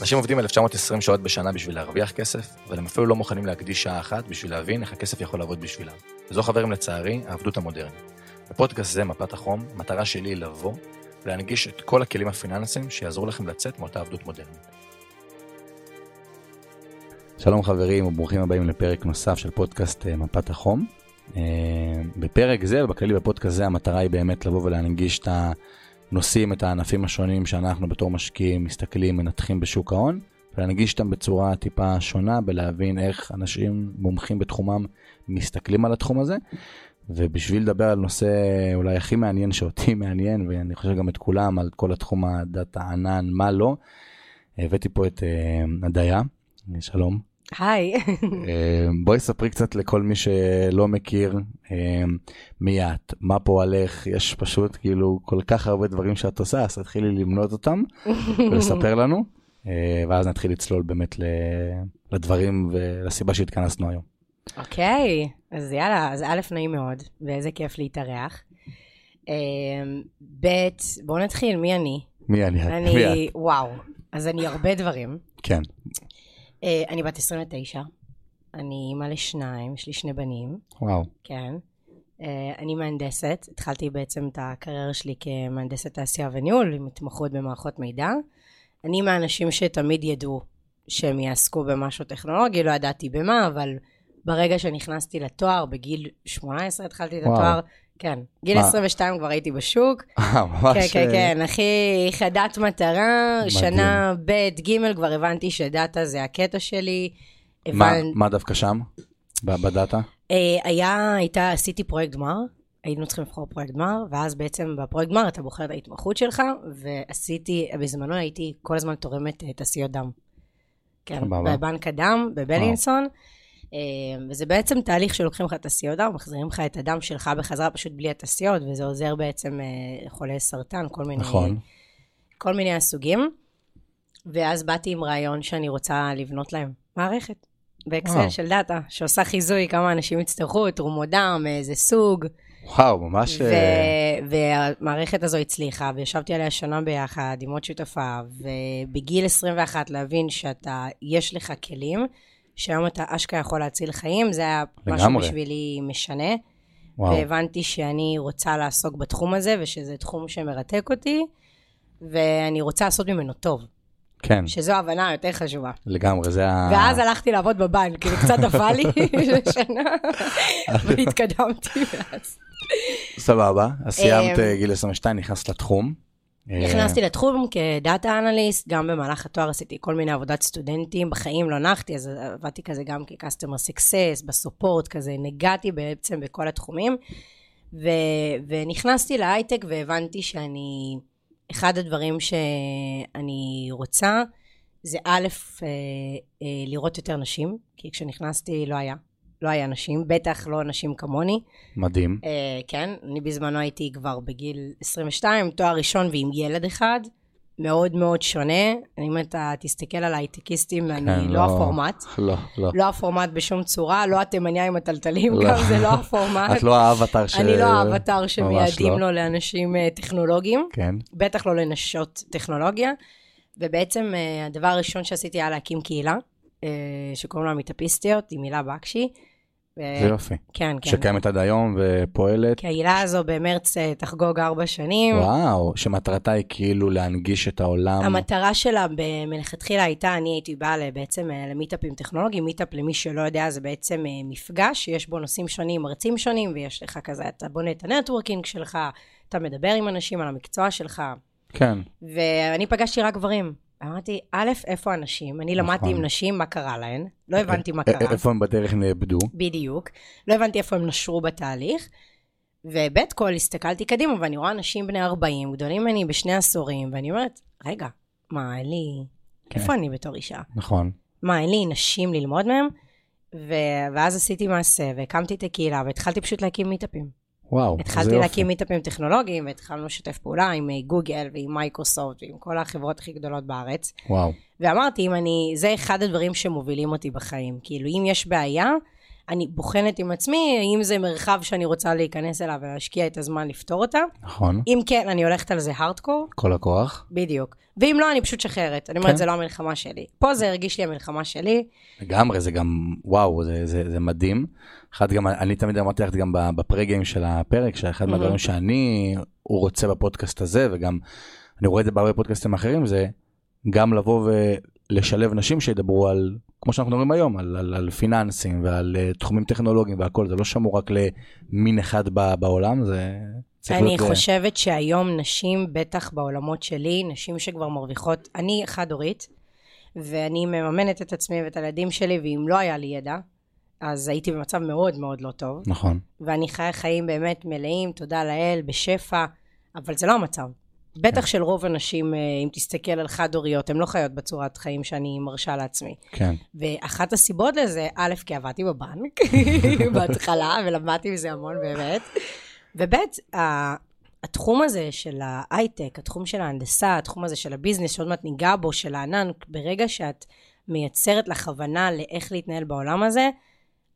אנשים עובדים 1920 שעות בשנה בשביל להרוויח כסף, אבל הם אפילו לא מוכנים להקדיש שעה אחת בשביל להבין איך הכסף יכול לעבוד בשבילם. וזו חברים לצערי, העבדות המודרנית. בפודקאסט זה, מפת החום, המטרה שלי היא לבוא ולהנגיש את כל הכלים הפיננסיים שיעזרו לכם לצאת מאותה עבדות מודרנית. שלום חברים וברוכים הבאים לפרק נוסף של פודקאסט אה, מפת החום. אה, בפרק זה ובכללי בפודקאסט זה המטרה היא באמת לבוא ולהנגיש את הנושאים, את הענפים השונים שאנחנו בתור משקיעים מסתכלים, מנתחים בשוק ההון, ולהנגיש אותם בצורה טיפה שונה בלהבין איך אנשים מומחים בתחומם מסתכלים על התחום הזה. ובשביל לדבר על נושא אולי הכי מעניין שאותי מעניין, ואני חושב גם את כולם, על כל התחום הדאטה ענן, מה לא, הבאתי פה את uh, הדיה, שלום. היי. uh, בואי ספרי קצת לכל מי שלא מכיר uh, מי את, מה פועלך, יש פשוט כאילו כל כך הרבה דברים שאת עושה, אז תתחילי למנות אותם ולספר לנו, uh, ואז נתחיל לצלול באמת לדברים ולסיבה שהתכנסנו היום. אוקיי, okay, אז יאללה, אז א', נעים מאוד, ואיזה כיף להתארח. ב', בואו נתחיל, מי אני? מי אני? אני, מי את? וואו, אז אני הרבה דברים. כן. אה, אני בת 29, אני אימא לשניים, יש לי שני בנים. וואו. כן. אה, אני מהנדסת, התחלתי בעצם את הקריירה שלי כמהנדסת תעשייה וניהול, עם התמחות במערכות מידע. אני מהאנשים שתמיד ידעו שהם יעסקו במשהו טכנולוגי, לא ידעתי במה, אבל ברגע שנכנסתי לתואר, בגיל 18 התחלתי את התואר. כן, גיל מה? 22 כבר הייתי בשוק. אה, ממש... כן, כן, כן, הכי חדת מטרה, מדהים. שנה ב', ג', כבר הבנתי שדאטה זה הקטע שלי. הבנ... מה דווקא שם, בדאטה? אה, היה, הייתה, עשיתי פרויקט גמר, היינו צריכים לבחור פרויקט גמר, ואז בעצם בפרויקט גמר אתה בוחר את ההתמחות שלך, ועשיתי, בזמנו הייתי כל הזמן תורמת אה, תעשיות דם. כן, בבנק הדם, בבלינסון. וואו. אמ, וזה בעצם תהליך שלוקחים לך את הסיודה, מחזירים לך את הדם שלך בחזרה פשוט בלי התעשיות, וזה עוזר בעצם אה, לחולי סרטן, כל מיני... נכון. כל מיני הסוגים. ואז באתי עם רעיון שאני רוצה לבנות להם מערכת באקסל של דאטה, שעושה חיזוי כמה אנשים יצטרכו, תרומות דם, איזה סוג. וואו, ממש... ו- אה, והמערכת הזו הצליחה, וישבתי עליה שנה ביחד עם עוד שותפה, ובגיל 21 להבין שאתה, יש לך כלים. שהיום אתה אשכרה יכול להציל חיים, זה היה לגמרי. משהו בשבילי משנה. וואו. והבנתי שאני רוצה לעסוק בתחום הזה, ושזה תחום שמרתק אותי, ואני רוצה לעשות ממנו טוב. כן. שזו ההבנה היותר חשובה. לגמרי, זה ה... ואז הלכתי לעבוד בבנק, כאילו קצת נפל לי לשנה, והתקדמתי מאז. סבבה, אז סיימת אמ, גיל 22, נכנסת לתחום. נכנסתי לתחום כדאטה אנליסט, גם במהלך התואר עשיתי כל מיני עבודת סטודנטים, בחיים לא נחתי, אז עבדתי כזה גם כ-customer success, בסופורט כזה, נגעתי בעצם בכל התחומים, ו- ונכנסתי להייטק והבנתי שאני, אחד הדברים שאני רוצה, זה א', אה, אה, לראות יותר נשים, כי כשנכנסתי לא היה. לא היה נשים, בטח לא נשים כמוני. מדהים. Uh, כן, אני בזמנו הייתי כבר בגיל 22, תואר ראשון ועם ילד אחד, מאוד מאוד שונה. אם אתה תסתכל על הייטקיסטים, כן, אני לא, לא הפורמט. לא, לא. לא הפורמט בשום צורה, לא התימניה עם הטלטלים, לא. גם זה לא הפורמט. את לא האבטר ש... אני לא האבטר שמייעדים לא. לו לאנשים uh, טכנולוגיים. כן. בטח לא לנשות טכנולוגיה. ובעצם uh, הדבר הראשון שעשיתי היה להקים קהילה. שקוראים לה מיטאפיסטיות, עם מילה בקשי, זה יופי. כן, כן. שקיימת עד היום ופועלת. הקהילה הזו במרץ אה, תחגוג ארבע שנים. וואו, שמטרתה היא כאילו להנגיש את העולם. המטרה שלה מלכתחילה הייתה, אני הייתי באה בעצם אה, למיטאפים טכנולוגיים. meetup, למי שלא יודע, זה בעצם אה, מפגש, שיש בו נושאים שונים, מרצים שונים, ויש לך כזה, אתה בונה את ה networking שלך, אתה מדבר עם אנשים על המקצוע שלך. כן. ואני פגשתי רק גברים. אמרתי, א', איפה הנשים? אני למדתי עם נכון. נשים, מה קרה להן? לא הבנתי מה קרה. איפה הם בדרך נאבדו? בדיוק. לא הבנתי איפה הם נשרו בתהליך. וב' כל, הסתכלתי קדימה, ואני רואה אנשים בני 40, גדולים ממני בשני עשורים, ואני אומרת, רגע, מה, אין לי... כן. איפה אני בתור אישה? נכון. מה, אין לי נשים ללמוד מהם? ו... ואז עשיתי מעשה, והקמתי את הקהילה, והתחלתי פשוט להקים מיטאפים. וואו. התחלתי להקים מיטאפים טכנולוגיים, והתחלנו לשתף פעולה עם אה, גוגל ועם מייקרוסופט ועם כל החברות הכי גדולות בארץ. וואו. ואמרתי, אם אני, זה אחד הדברים שמובילים אותי בחיים. כאילו, אם יש בעיה, אני בוחנת עם עצמי, האם זה מרחב שאני רוצה להיכנס אליו ולהשקיע את הזמן לפתור אותה. נכון, אם כן, אני הולכת על זה הארדקור, כל הכוח. בדיוק. ואם לא, אני פשוט שחררת. אני אומרת, כן. זה לא המלחמה שלי. פה זה הרגיש לי המלחמה שלי. לגמרי, זה גם, וואו, זה, זה, זה מדהים. אחד גם, אני תמיד אמרתי לך גם בפרגיים של הפרק, שאחד Mhm. מהדברים שאני, הוא רוצה בפודקאסט הזה, וגם אני רואה את זה בהרבה פודקאסטים אחרים, זה גם לבוא ולשלב נשים שידברו על, כמו שאנחנו מדברים היום, על, על, על פיננסים ועל uh, תחומים טכנולוגיים והכל, זה לא שמור רק למין אחד ב, בעולם, זה אני להיות... אה, חושבת שהיום נשים, בטח בעולמות שלי, נשים שכבר מרוויחות, אני חד-הורית, ואני מממנת את עצמי ואת הילדים שלי, ואם לא היה לי ידע, אז הייתי במצב מאוד מאוד לא טוב. נכון, ואני חיה חיים באמת מלאים, תודה לאל, בשפע, אבל זה לא המצב. בטח של רוב הנשים, אה, אם תסתכל על חד-הוריות, הן לא חיות בצורת חיים שאני מרשה לעצמי. כן, ואחת הסיבות לזה, א', כי עבדתי בבנק בהתחלה, ולמדתי מזה המון באמת, וב', התחום הזה של ההייטק, התחום של ההנדסה, התחום הזה של הביזנס, שעוד מעט ניגע בו, של הענן, ברגע שאת מייצרת לך הבנה לאיך להתנהל בעולם הזה,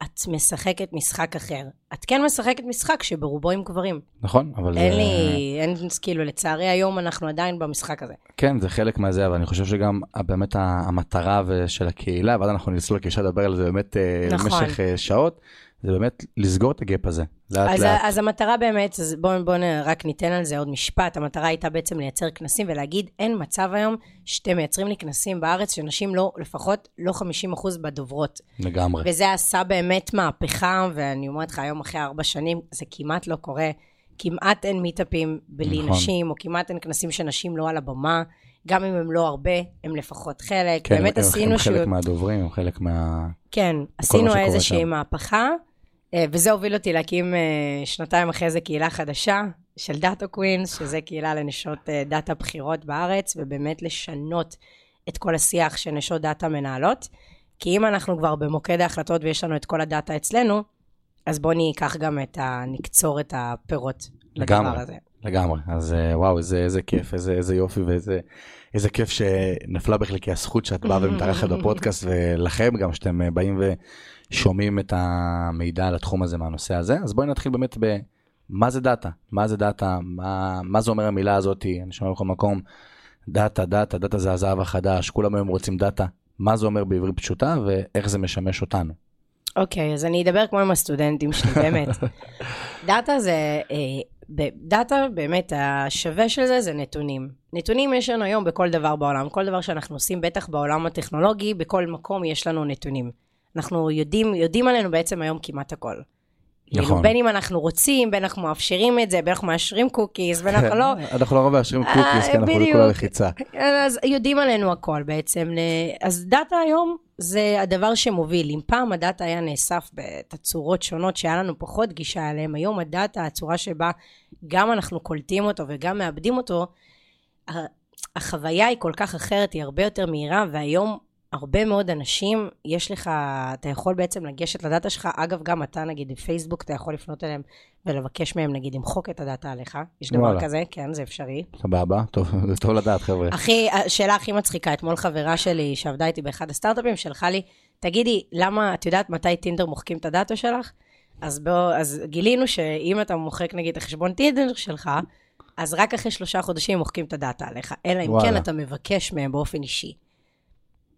את משחקת משחק אחר. את כן משחקת משחק שברובו עם גברים. נכון, אבל אין זה... לי, אין, כאילו, לצערי היום אנחנו עדיין במשחק הזה. כן, זה חלק מהזה, אבל אני חושב שגם ה- באמת המטרה של הקהילה, ואז אנחנו נצלול, כי אפשר לדבר על זה באמת אה, נכון. במשך אה, שעות, זה באמת לסגור את הגאפ הזה, לאט אז, לאט. אז המטרה באמת, בואו בוא רק ניתן על זה עוד משפט, המטרה הייתה בעצם לייצר כנסים ולהגיד, אין מצב היום שאתם מייצרים לי כנסים בארץ שנשים לא, לפחות לא 50% בדוברות. לגמרי. וזה עשה באמת מהפכה, ואני אומרת לך, היום אחרי ארבע שנים, זה כמעט לא קורה. כמעט אין מיטאפים בלי נכון. נשים, או כמעט אין כנסים שנשים לא על הבמה. גם אם הם לא הרבה, הם לפחות חלק. כן, באמת הם, עשינו הם שהוא... חלק מהדוברים, הם חלק מה... כן, עשינו איזושהי. מהפכה, וזה הוביל אותי להקים אה, שנתיים אחרי זה קהילה חדשה של Data Queens, שזה קהילה לנשות אה, דאטה בכירות בארץ, ובאמת לשנות את כל השיח שנשות דאטה מנהלות. כי אם אנחנו כבר במוקד ההחלטות ויש לנו את כל הדאטה אצלנו, אז בואו ניקח גם את ה... נקצור את הפירות לגמרי. לדבר הזה. לגמרי, אז אה, וואו, איזה, איזה כיף, איזה, איזה יופי ואיזה איזה כיף שנפלה בחלקי הזכות שאת באה ומתארחת בפודקאסט, ולכם גם שאתם אה, באים ושומעים את המידע על התחום הזה מהנושא הזה. אז בואי נתחיל באמת במה זה דאטה, מה זה דאטה, מה, מה זה אומר המילה הזאת, אני שומע בכל מקום, דאטה, דאטה, דאטה זה הזהב החדש, כולם היום רוצים דאטה, מה זה אומר בעברית פשוטה ואיך זה משמש אותנו. אוקיי, אז אני אדבר כמו עם הסטודנטים שלי, באמת. דאטה זה, אה, ב- דאטה, באמת, השווה של זה זה נתונים. נתונים יש לנו היום בכל דבר בעולם. כל דבר שאנחנו עושים, בטח בעולם הטכנולוגי, בכל מקום יש לנו נתונים. אנחנו יודעים, יודעים עלינו בעצם היום כמעט הכל. נכון. כאילו, בין אם אנחנו רוצים, בין אנחנו מאפשרים את זה, בין אנחנו מאשרים cookies, בין אנחנו לא. אנחנו לרוב מאשרים cookies, כי אנחנו בדיוק. בכולה לחיצה. אז יודעים עלינו הכל בעצם. ל- אז דאטה היום זה הדבר שמוביל. אם פעם הדאטה היה נאסף בתצורות שונות שהיה לנו פחות גישה אליהם, היום הדאטה, הצורה שבה גם אנחנו קולטים אותו וגם מאבדים אותו, החוויה היא כל כך אחרת, היא הרבה יותר מהירה, והיום הרבה מאוד אנשים, יש לך, אתה יכול בעצם לגשת לדאטה שלך, אגב, גם אתה נגיד בפייסבוק, אתה יכול לפנות אליהם ולבקש מהם נגיד למחוק את הדאטה עליך, יש דבר וואלה. כזה, כן, זה אפשרי. סבבה, טוב, זה טוב לדעת חבר'ה. הכי, השאלה הכי מצחיקה, אתמול חברה שלי שעבדה איתי באחד הסטארט-אפים, שלחה לי, תגידי, למה, את יודעת מתי טינדר מוחקים את הדאטה שלך? אז, בוא, אז גילינו שאם אתה מוחק נגיד את החשבון טינדר שלך, אז רק אחרי שלושה חודשים מוחקים את הדאטה עליך, אלא אם וואלה. כן אתה מבקש מהם באופן אישי.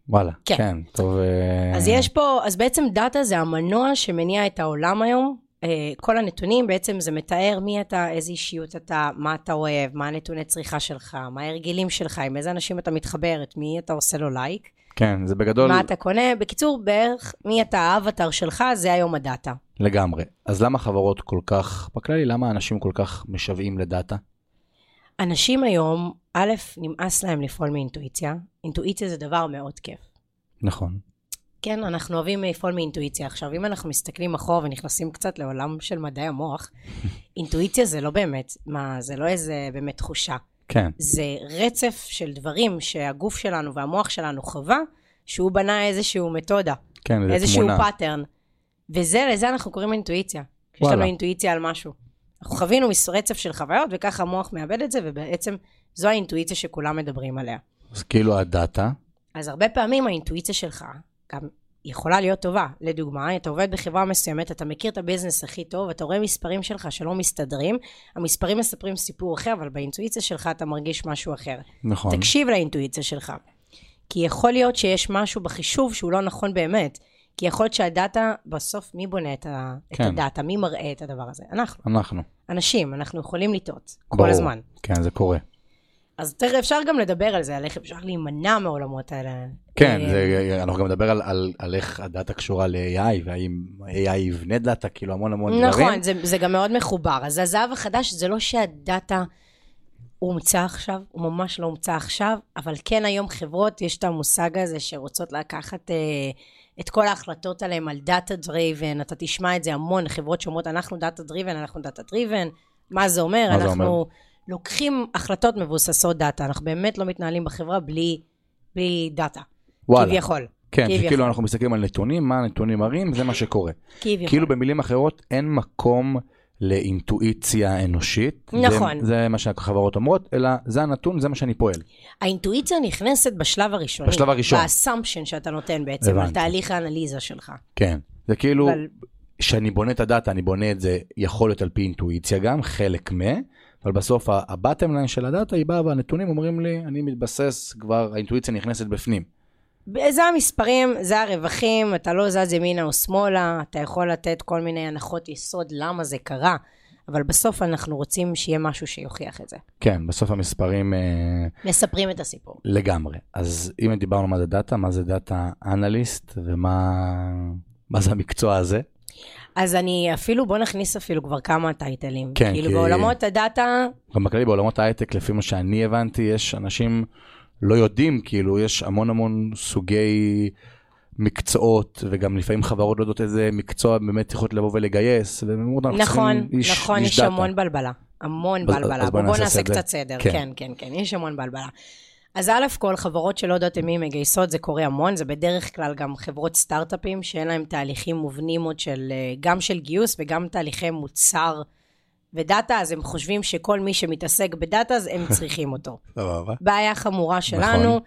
וואלה, כן. כן, טוב. אה, אז יש פה, אז בעצם דאטה זה המנוע שמניע את העולם היום. אה, כל הנתונים בעצם זה מתאר מי אתה, איזה אישיות אתה, מה אתה אוהב, מה הנתוני צריכה שלך, מה ההרגלים שלך, עם איזה אנשים אתה מתחבר, את מי אתה עושה לו לייק, כן, זה בגדול מה אתה קונה. בקיצור, בערך מי אתה האבטר שלך, זה היום הדאטה. לגמרי. אז למה חברות כל כך, בכללי, למה אנשים כל כך משוועים לדאטה? אנשים היום, א', נמאס להם לפעול מאינטואיציה. אינטואיציה זה דבר מאוד כיף. נכון. כן, אנחנו אוהבים לפעול מאינטואיציה. עכשיו, אם אנחנו מסתכלים אחורה ונכנסים קצת לעולם של מדעי המוח, אינטואיציה זה לא באמת, מה, זה לא איזה באמת תחושה. כן, זה רצף של דברים שהגוף שלנו והמוח שלנו חווה, שהוא בנה איזשהו מתודה, כן, זה איזשהו תמונה. pattern. וזה, לזה אנחנו קוראים אינטואיציה. יש. לנו אינטואיציה על משהו. אנחנו חווינו מס- רצף של חוויות, וככה המוח מעבד את זה, ובעצם זו האינטואיציה שכולם מדברים עליה. אז כאילו הדאטה, אז הרבה פעמים האינטואיציה שלך, גם יכולה להיות טובה. לדוגמה, אתה עובד בחברה מסוימת, אתה מכיר את ה business הכי טוב, אתה רואה מספרים שלך שלא מסתדרים, המספרים מספרים סיפור אחר, אבל באינטואיציה שלך אתה מרגיש משהו אחר. נכון. תקשיב לאינטואיציה שלך. כי יכול להיות שיש משהו בחישוב שהוא לא נכון באמת. כי יכול להיות שהדאטה, בסוף מי בונה את, ה, כן. את הדאטה? מי מראה את הדבר הזה? אנחנו. אנחנו. אנשים, אנחנו יכולים לטעות. כל ברור. הזמן. כן, זה קורה. אז תכף אפשר גם לדבר על זה, על איך אפשר להימנע מהעולמות האלה. כן, אה, זה, אנחנו גם נדבר על, על, על איך הדאטה קשורה ל-AI, והאם AI יבנה דאטה, כאילו המון המון דברים. נכון, זה, זה גם מאוד מחובר. אז הזהב החדש זה לא שהדאטה הומצא עכשיו, הוא ממש לא הומצא עכשיו, אבל כן היום חברות, יש את המושג הזה שרוצות לקחת אה, את כל ההחלטות עליהן על data driven, אתה תשמע את זה המון, חברות שאומרות, אנחנו data driven, אנחנו data driven, מה זה אומר? מה זה אנחנו אומר? לוקחים החלטות מבוססות דאטה, אנחנו באמת לא מתנהלים בחברה בלי, בלי דאטה. וואלה. כביכול. כן, כביכול. שכאילו אנחנו מסתכלים על נתונים, מה הנתונים מראים, זה מה שקורה. כביכול. כאילו במילים אחרות, אין מקום לאינטואיציה אנושית. נכון. זה, זה מה שהחברות אומרות, אלא זה הנתון, זה מה שאני פועל. האינטואיציה נכנסת בשלב הראשוני. בשלב הראשון. ב assumption שאתה נותן בעצם, על הבנתי. תהליך האנליזה שלך. כן. זה כאילו, אבל- כשאני בונה את הדאטה, אני בונה את זה, יכול להיות על פי אינטואיציה גם, חלק מ... אבל בסוף ה bottom line של הדאטה היא באה והנתונים אומרים לי, אני מתבסס, כבר האינטואיציה נכנסת בפנים. זה המספרים, זה הרווחים, אתה לא זז ימינה או שמאלה, אתה יכול לתת כל מיני הנחות יסוד למה זה קרה, אבל בסוף אנחנו רוצים שיהיה משהו שיוכיח את זה. כן, בסוף המספרים אה, מספרים את הסיפור. לגמרי. אז אם דיברנו מה זה דאטה, מה זה data analyst ומה מה זה המקצוע הזה? אז אני אפילו, בוא נכניס אפילו כבר כמה טייטלים. כן, כאילו כי- בעולמות הדאטה, גם בכללי בעולמות ההייטק, לפי מה שאני הבנתי, יש אנשים לא יודעים, כאילו, יש המון המון סוגי מקצועות, וגם לפעמים חברות לא יודעות איזה מקצוע באמת יכולות לבוא ולגייס, והם אומרים, אנחנו נכון, צריכים איש, נכון, איש יש דאטה. המון בלבלה. המון אז- בלבלה. אז בוא בוא נעשה. קצת סדר. כן. כן, כן, כן, יש המון בלבלה. אז א' כל, חברות שלא יודעות מי מגייסות, זה קורה המון, זה בדרך כלל גם חברות סטארט-אפים שאין להם תהליכים מובנים עוד של, אה, גם של גיוס וגם תהליכי מוצר ודאטה, אז הם חושבים שכל מי שמתעסק בדאטה, אז הם צריכים אותו. סבבה. בעיה חמורה שלנו, נכון.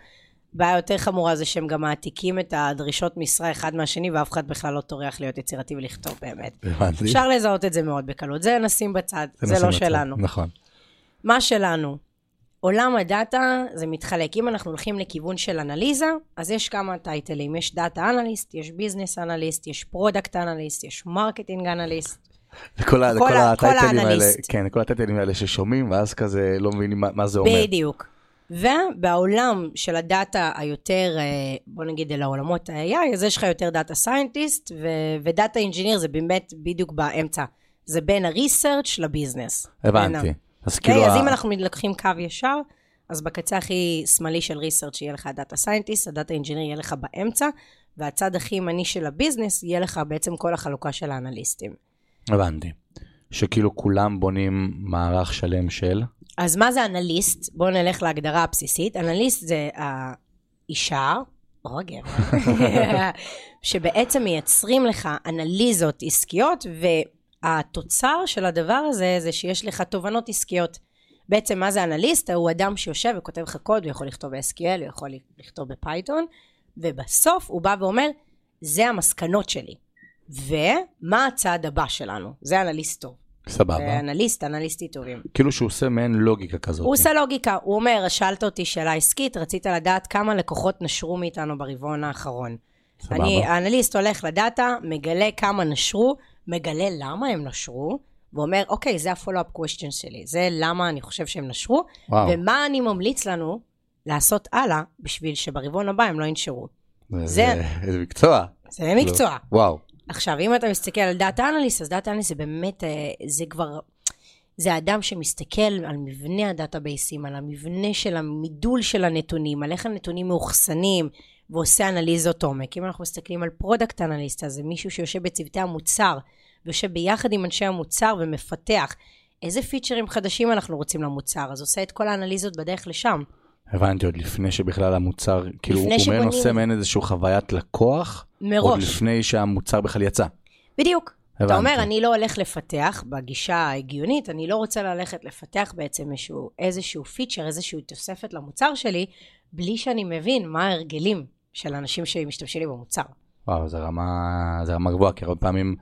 בעיה יותר חמורה זה שהם גם מעתיקים את הדרישות משרה אחד מהשני, ואף אחד בכלל לא טורח להיות יצירתי ולכתוב באמת. הבנתי. אפשר לזהות את זה מאוד בקלות. זה נשים בצד, זה, נשים לא בצד. שלנו. נכון. מה שלנו? עולם הדאטה זה מתחלק. אם אנחנו הולכים לכיוון של אנליזה, אז יש כמה טייטלים. יש data analyst, יש business analyst, יש product analyst, יש marketing analyst. וכל ה- כל כל הטייטלים האלה. כן, כל הטייטלים האלה ששומעים, ואז כזה לא מבינים מה- מה זה אומר. בדיוק. ובעולם של הדאטה היותר, אה, בוא נגיד אל העולמות ה-AI, אז יש לך יותר data scientist, ו data engineer זה באמת בדיוק באמצע. זה בין ה research ל business. הבנתי. אז אוקיי, כאילו, אז ה- אם אנחנו לוקחים קו ישר, אז בקצה הכי שמאלי של research יהיה לך ה data scientist, ה data engineer יהיה לך באמצע, והצד הכי ימני של ה business יהיה לך בעצם כל החלוקה של האנליסטים. הבנתי. שכאילו כולם בונים מערך שלם של... אז מה זה אנליסט? בואו נלך להגדרה הבסיסית. אנליסט זה האישה, או הגבר, שבעצם מייצרים לך אנליזות עסקיות, והתוצר של הדבר הזה זה שיש לך תובנות עסקיות. בעצם מה זה אנליסט? הוא אדם שיושב וכותב לך קוד, הוא יכול לכתוב ב-SQL, הוא יכול לכתוב בפייתון, ובסוף הוא בא ואומר, זה המסקנות שלי. ומה הצעד הבא שלנו? זה אנליסט טוב. סבבה. אנליסט, אנליסטית טובים. כאילו שהוא עושה מעין לוגיקה כזאת. הוא עושה לוגיקה, הוא אומר, שאלת אותי שאלה עסקית, רצית לדעת כמה לקוחות נשרו מאיתנו ברבעון האחרון. סבבה. אני, האנליסט הולך לדאטה, מגלה כמה נשרו, מגלה למה הם נשרו, ואומר, אוקיי, זה ה-follow-up question שלי, זה למה אני חושב שהם נשרו, וואו. ומה אני ממליץ לנו לעשות הלאה, בשביל שברבעון הבא הם לא ינשרו. זה- זה- איזה מקצוע. זה מקצוע. וואו. עכשיו, אם אתה מסתכל על data analyst, אז data analyst זה באמת, אה, זה כבר, זה האדם שמסתכל על מבנה הדאטאבייסים, על המבנה של המידול של הנתונים, על איך הנתונים מאוחסנים, ועושה אנליזות עומק. אם אנחנו מסתכלים על product analyst, אז זה מישהו שיושב בצוותי המוצר, ויושב ביחד עם אנשי המוצר ומפתח. איזה פיצ'רים חדשים אנחנו רוצים למוצר, אז עושה את כל האנליזות בדרך לשם. הבנתי עוד לפני שבכלל המוצר, כאילו הוא שבונים. עושה מעין איזשהו חוויית לקוח, עוד מראש. לפני שהמוצר בכלל יצא. בדיוק. אתה הבנתי. אומר, אני לא הולך לפתח, בגישה ההגיונית, אני לא רוצה ללכת לפתח בעצם איזשהו, איזשהו פיצ'ר, איזושהי תוספת למוצר שלי, בלי שאני מבין מה ההרגלים של אנשים שמשתמשים לי במוצר. וואו, זה רמה, זה רמה גבוהה, כי הרבה פעמים,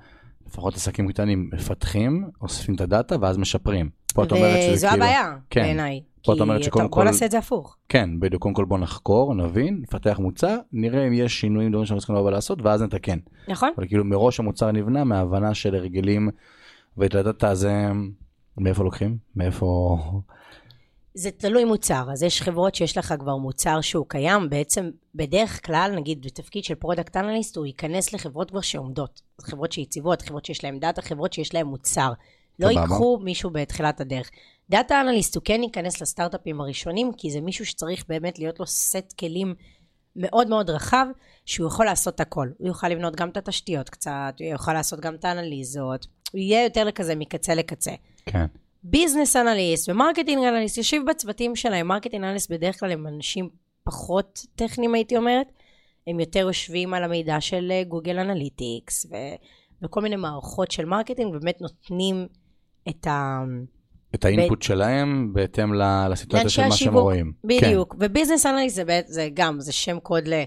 לפחות עסקים קטנים, מפתחים, אוספים את הדאטה ואז משפרים. פה את אומרת שזה וזו כאילו... הבעיה, כן. בעיניי. פה את אומרת שקודם טוב, בוא כל- נעשה את זה הפוך. כן, בדיוק, קודם כל בוא נחקור, נבין, נפתח מוצר, נראה אם יש שינויים, דברים שאנחנו צריכים לבוא לעשות, ואז נתקן. נכון? אבל כאילו מראש המוצר נבנה מההבנה של הרגלים, ואת הדאטה הזה, מאיפה לוקחים? מאיפה... זה תלוי מוצר, אז יש חברות שיש לך כבר מוצר שהוא קיים, בעצם בדרך כלל, נגיד בתפקיד של product analyst, הוא ייכנס לחברות כבר שעומדות. חברות שיציבות, חברות שיש להן דאטה, חברות שיש להן מוצר. לא. ייקחו מישהו בתחילת הדרך. data analyst הוא כן ייכנס לסטארט-אפים הראשונים, כי זה מישהו שצריך באמת להיות לו סט כלים מאוד מאוד רחב, שהוא יכול לעשות הכל. הוא יוכל לבנות גם את התשתיות קצת, הוא יוכל לעשות גם את האנליזות, הוא יהיה יותר לכזה מקצה לקצה. כן. business analyst ו marketing analyst יושב בצוותים שלהם. marketing analyst בדרך כלל הם אנשים פחות טכניים, הייתי אומרת. הם יותר יושבים על המידע של אה, Google Analytics ו... וכל מיני מערכות של marketing, ובאמת נותנים את ה... את ה input שלהם בהתאם לסיטואציה של מה שהם. רואים. בדיוק. ו business analyst זה, זה גם, זה שם קוד ל...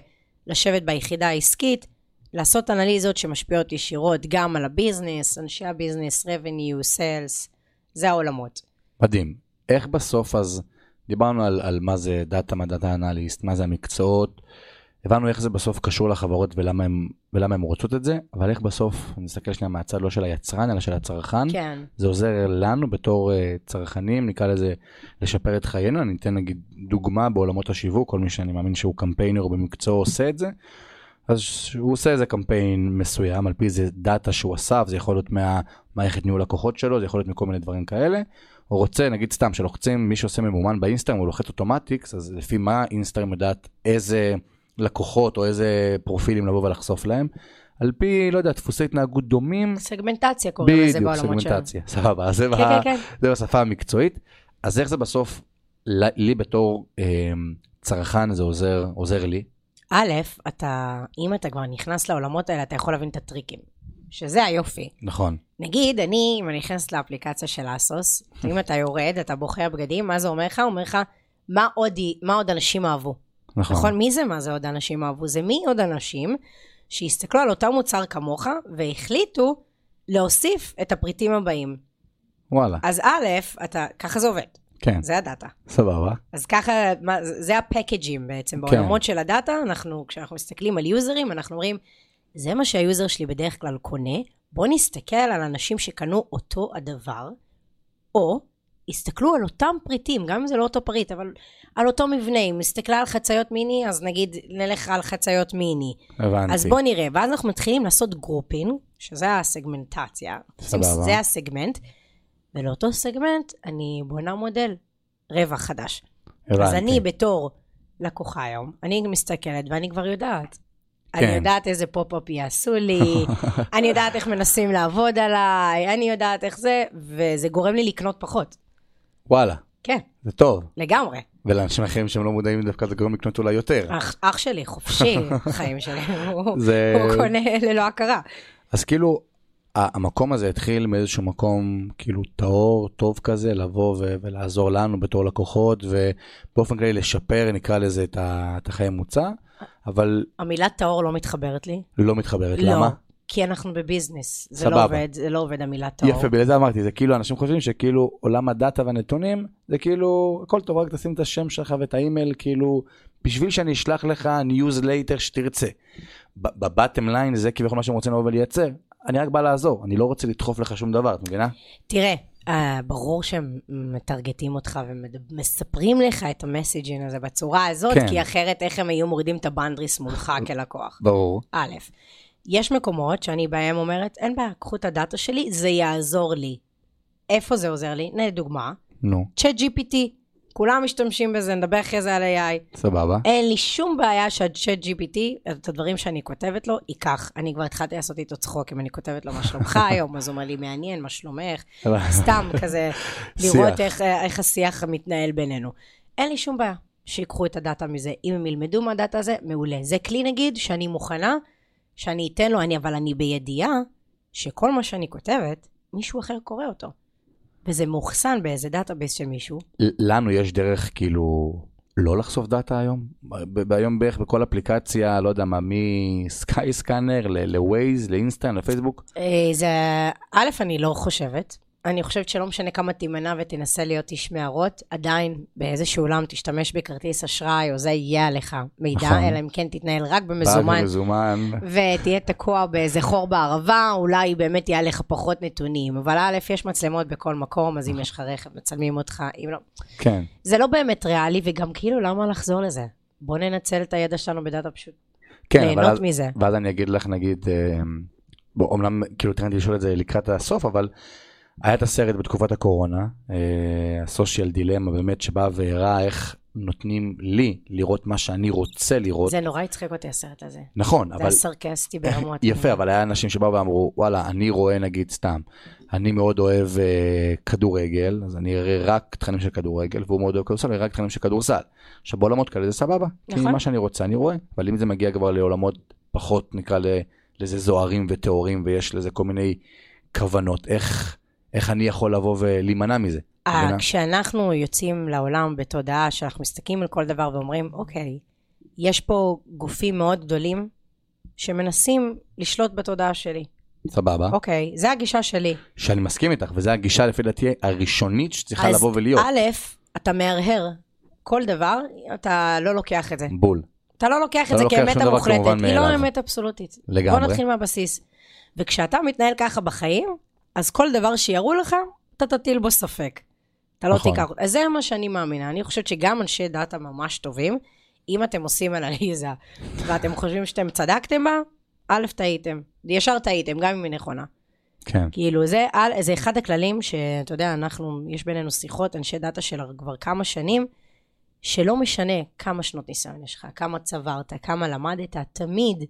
לשבת ביחידה העסקית, לעשות אנליזות שמשפיעות ישירות גם על ה business, אנשי הביזנס, revenue, sales, זה העולמות. מדהים. איך בסוף אז, דיברנו על, על מה זה דאטה, מה data analyst, מה זה המקצועות, הבנו איך זה בסוף קשור לחברות ולמה הם, ולמה הם רוצות את זה, אבל איך בסוף, אני מסתכל שנייה מהצד לא של היצרן, אלא של הצרכן, כן. זה עוזר לנו בתור uh, צרכנים, נקרא לזה, לשפר את חיינו. אני אתן נגיד דוגמה בעולמות השיווק, כל מי שאני מאמין שהוא קמפיינר במקצוע עושה את זה. אז הוא עושה איזה קמפיין מסוים, על פי זה דאטה שהוא אסף, זה יכול להיות מהמערכת ניהול לקוחות שלו, זה יכול להיות מכל מיני דברים כאלה. הוא רוצה, נגיד סתם, שלוחצים, מי שעושה ממומן באינסטגרם, הוא לוחץ אוטומטיקס, אז לפי מה אינסטגרם יודעת איזה לקוחות או איזה פרופילים לבוא ולחשוף להם. על פי, לא יודע, דפוסי התנהגות דומים, סגמנטציה קוראים לזה בדיוק, בעולמות שלנו. סגמנטציה, סבבה, זה, כן, כן, כן. זה בשפה המקצועית. אז איך זה בסוף, לי בתור אה, צרכן זה עוזר, עוזר לי, א', אתה, אם אתה כבר נכנס לעולמות האלה, אתה יכול להבין את הטריקים. שזה היופי. נכון, נגיד, אני, אם אני נכנסת לאפליקציה של אסוס, אם אתה יורד, אתה בוחר בגדים, מה זה אומר לך? אומר לך, מה עוד, מה עוד אנשים אהבו? נכון, נכון? מי זה מה זה עוד אנשים אהבו? זה מי עוד אנשים שהסתכלו על אותו מוצר כמוך והחליטו להוסיף את הפריטים הבאים. וואלה, אז א', אתה, ככה זה עובד, כן, זה הדאטה. סבבה, אז ככה, מה, זה הפקג'ים בעצם. כן. בעולמות של הדאטה, אנחנו, כשאנחנו מסתכלים על יוזרים, אנחנו אומרים, זה מה שה user שלי בדרך כלל קונה, בוא נסתכל על אנשים שקנו אותו הדבר, או הסתכלו על אותם פריטים, גם אם זה לא אותו פריט, אבל על אותו מבנה. אם הסתכלה על חצאיות מיני, אז נגיד נלך על חצאיות מיני. הבנתי. אז בוא נראה, ואז אנחנו מתחילים לעשות grouping, שזה הסגמנטציה. סבבה. זה הסגמנט, ולאותו סגמנט אני בונה מודל רווח חדש. הבנתי. אז אני בתור לקוחה היום, אני מסתכלת ואני כבר יודעת. כן. אני יודעת איזה pop-up יעשו לי, אני יודעת איך מנסים לעבוד עליי, אני יודעת איך זה, וזה גורם לי לקנות פחות. וואלה, כן, זה טוב. לגמרי. ולאנשים אחרים שהם לא מודעים דווקא זה גורם לקנות אולי יותר. אח, אח שלי, חופשי, חיים שלי, הוא, זה- הוא קונה ללא הכרה. אז כאילו, המקום הזה התחיל מאיזשהו מקום כאילו טהור, טוב כזה, לבוא ו- ולעזור לנו בתור לקוחות, ובאופן כללי לשפר, נקרא לזה, את ה- את החיי מוצר, אבל המילה טהור לא מתחברת לי. לא מתחברת. לא, למה? כי אנחנו בביזנס. זה סבבה. לא עובד, זה לא עובד המילה טהור. יפה, בגלל זה אמרתי, זה כאילו, אנשים חושבים שכאילו עולם הדאטה והנתונים, זה כאילו, הכל טוב, רק תשים את השם שלך ואת האימייל, כאילו, בשביל שאני אשלח לך ניוזלייטר שתרצה. ב bottom line זה כביכול מה שהם רוצים לבוא ולייצר. אני רק בא לעזור, אני לא רוצה לדחוף לך שום דבר, את מבינה? תראה, אה, ברור שהם מטרגטים אותך ומספרים לך את המסג'ין הזה בצורה הזאת, כן. כי אחרת איך הם היו מורידים את הבנדריס מולך כלקוח. ברור. א', יש מקומות שאני בהם אומרת, אין בעיה, קחו את הדאטה שלי, זה יעזור לי. איפה זה עוזר לי? הנה דוגמה, נו, צ'אט GPT, כולם משתמשים בזה, נדבר אחרי זה על AI. סבבה. אין לי שום בעיה שהצ'אט GPT, את הדברים שאני כותבת לו, ייקח. אני כבר התחלתי לעשות איתו צחוק, אם אני כותבת לו מה שלומך היום, אז הוא אומר לי, מעניין, מה שלומך? סתם כזה, לראות. איך, איך השיח מתנהל בינינו. אין לי שום בעיה שיקחו את הדאטה מזה. אם הם ילמדו מהדאטה הזה, מעולה. זה כלי נגיד שאני מוכנה, שאני אתן לו, אני, אבל אני בידיעה שכל מה שאני כותבת, מישהו אחר קורא אותו. וזה מאוחסן באיזה database של מישהו. לנו יש דרך כאילו לא לחשוף דאטה היום? היום בערך בכל אפליקציה, לא יודע מה, מסקאי סקאנר לווייז, לאינסטגרם, לפייסבוק? אה, זה, א', אני לא חושבת. אני חושבת שלא משנה כמה תימנע ותנסה להיות איש מערות, עדיין באיזשהו עולם תשתמש בכרטיס אשראי, או זה יהיה עליך מידע, נכון. אלא אם כן תתנהל רק רק במזומן, במזומן. ותהיה תקוע באיזה חור בערבה, אולי באמת יהיה לך פחות נתונים. אבל א', יש מצלמות בכל מקום, אז אם יש לך רכב, מצלמים אותך, אם לא... כן. זה לא באמת ריאלי, וגם כאילו, למה לחזור לזה? בוא ננצל את הידע שלנו בדאטה פשוט, כן, אבל ליהנות אז- מזה. ואז אני אגיד לך, נגיד, אה, בוא, אומנם כאילו תכננתי לשאול את זה לקראת הסוף, אבל היה את הסרט בתקופת הקורונה, הסושיאל דילמה באמת, שבא והראה איך נותנים לי לראות מה שאני רוצה לראות. זה נורא הצחיק אותי, הסרט הזה. נכון, זה אבל... היה סרקסטי ברמות. יפה, אבל היה אנשים שבאו ואמרו, וואלה, אני רואה נגיד סתם, אני מאוד אוהב אה, כדורגל, אז אני אראה רק תכנים של כדורגל, והוא מאוד אוהב כדורסל, אני אראה רק תכנים של כדורסל. עכשיו בעולמות כאלה זה סבבה, כי נכון. מה שאני רוצה אני רואה, אבל אם זה מגיע כבר לעולמות פחות, נקרא לזה זוהרים וטהורים, ויש לזה כל מיני כוונות, איך, איך אני יכול לבוא ולהימנע מזה? אה, מבינה? כשאנחנו יוצאים לעולם בתודעה שאנחנו מסתכלים על כל דבר ואומרים, אוקיי, יש פה גופים מאוד גדולים שמנסים לשלוט בתודעה שלי. סבבה, אוקיי, זה הגישה שלי. שאני מסכים איתך, וזו הגישה לפי דעתי הראשונית שצריכה אז לבוא ולהיות. א', אתה מהרהר כל דבר, אתה לא לוקח את זה. בול, אתה לא לוקח את זה לא לוקח כאמת המוחלטת, היא לא. אמת אבסולוטית. לגמרי. בוא נתחיל מהבסיס. וכשאתה מתנהל ככה בחיים, אז כל דבר שיראו לך, אתה תטיל בו ספק. אתה לא נכון. תיקח. אז זה מה שאני מאמינה. אני חושבת שגם אנשי דאטה ממש טובים, אם אתם עושים אנליזה ואתם חושבים שאתם צדקתם בה, א', טעיתם. ישר טעיתם, גם אם היא נכונה. כן, כאילו, זה, זה אחד הכללים שאתה יודע, אנחנו, יש בינינו שיחות, אנשי דאטה של כבר כמה שנים, שלא משנה כמה שנות ניסיון יש לך, כמה צברת, כמה למדת, תמיד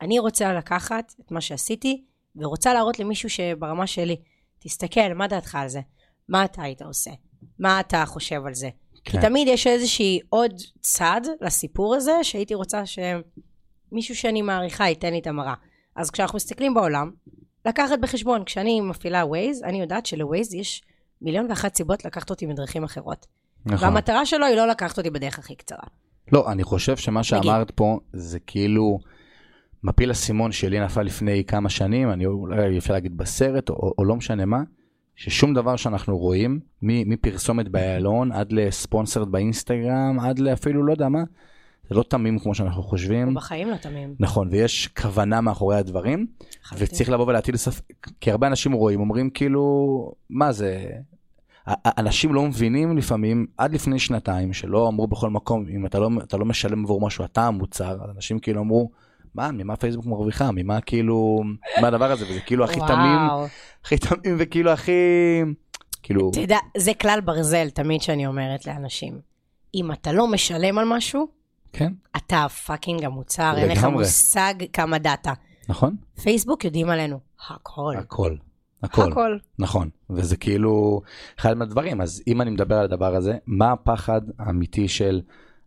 אני רוצה לקחת את מה שעשיתי, ורוצה להראות למישהו שברמה שלי, תסתכל, מה דעתך על זה? מה אתה היית עושה? מה אתה חושב על זה? כי כן. תמיד יש איזושהי עוד צד לסיפור הזה, שהייתי רוצה שמישהו שאני מעריכה ייתן לי את המראה. אז כשאנחנו מסתכלים בעולם, לקחת בחשבון, כשאני מפעילה Waze, אני יודעת שלווייז יש מיליון ואחת סיבות לקחת אותי מדרכים אחרות. נכון. והמטרה שלו היא לא לקחת אותי בדרך הכי קצרה. לא, אני חושב שמה שאמרת פה זה כאילו מפיל אסימון שלי נפל לפני כמה שנים, אני אולי אפשר להגיד בסרט או, או לא משנה מה, ששום דבר שאנחנו רואים, מפרסומת באיילון עד לספונסרד באינסטגרם, עד לאפילו לא יודע מה, זה לא תמים כמו שאנחנו חושבים. הוא בחיים לא תמים. נכון, ויש כוונה מאחורי הדברים, לחלוטין. וצריך לבוא ולהטיל ספק, כי הרבה אנשים רואים, אומרים כאילו, מה זה, אנשים לא מבינים לפעמים, עד לפני שנתיים, שלא אמרו בכל מקום, אם אתה לא, אתה לא משלם עבור משהו, אתה המוצר, אנשים כאילו אמרו, מה, ממה פייסבוק מרוויחה, ממה כאילו, מה הדבר הזה, וזה כאילו הכי תמים. הכי תמים וכאילו הכי, כאילו, אתה יודע, זה כלל ברזל תמיד שאני אומרת לאנשים. אם אתה לא משלם על משהו, כן, אתה fucking המוצר, אין לך. מושג כמה דאטה. נכון? פייסבוק יודעים עלינו הכל. הכל, הכל. הכל. נכון, וזה כאילו אחד מהדברים, אז אם אני מדבר על הדבר הזה, מה הפחד האמיתי של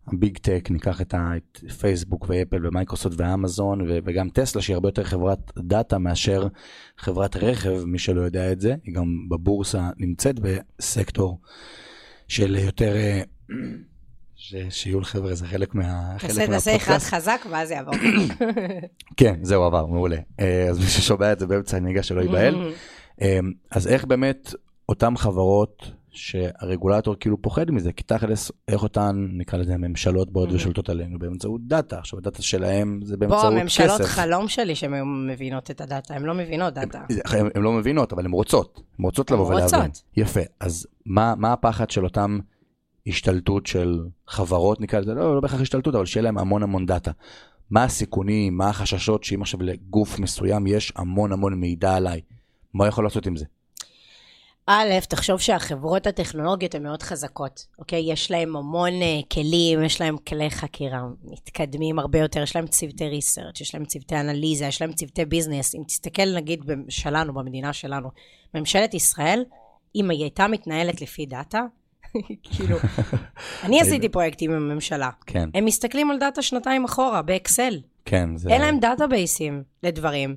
ה big tech, ניקח את, ה, את פייסבוק ואפל ומייקרוסופט ואמזון ו- וגם טסלה שהיא הרבה יותר חברת דאטה מאשר חברת רכב, מי שלא יודע את זה, היא גם בבורסה נמצאת בסקטור של יותר, אה, ש- שיהיו לחבר'ה, זה חלק מה... חלק תעשה תעשה אחד. חזק ואז יעבור. כן, זהו עבר, מעולה. אה, אז מי ששומע את זה באמצע הנהיגה שלא ייבהל. אמ, אז איך באמת אותן חברות שהרגולטור כאילו פוחד מזה, כי תכלס איך אותן נקרא לזה ממשלות באות Mhm. ושולטות עלינו באמצעות דאטה, עכשיו הדאטה שלהם זה באמצעות הממשלות כסף. חלום שלי שהן מבינות את הדאטה, הן לא מבינות דאטה. הן לא מבינות אבל הן רוצות, הן רוצות לבוא ולהבין. רוצות. יפה, אז מה, מה הפחד של אותם השתלטות של חברות נקרא לזה, לא, לא בהכרח השתלטות אבל שיהיה להם המון המון דאטה. מה הסיכונים, מה החששות שאם עכשיו לגוף מסוים יש המון המון מידע עליי, מה יכול לעשות עם זה? א', תחשוב שהחברות הטכנולוגיות הן מאוד חזקות, אוקיי? יש להם המון uh, כלים, יש להם כלי חקירה מתקדמים הרבה יותר, יש להם צוותי ריסרצ', יש להם צוותי אנליזה, יש להם צוותי ביזנס. אם תסתכל נגיד שלנו, במדינה שלנו, ממשלת ישראל, אם היא הייתה מתנהלת לפי דאטה, כאילו, אני עשיתי פרויקטים עם הממשלה. כן, הם מסתכלים על דאטה שנתיים אחורה, באקסל. כן, זה... אין להם databaseים לדברים.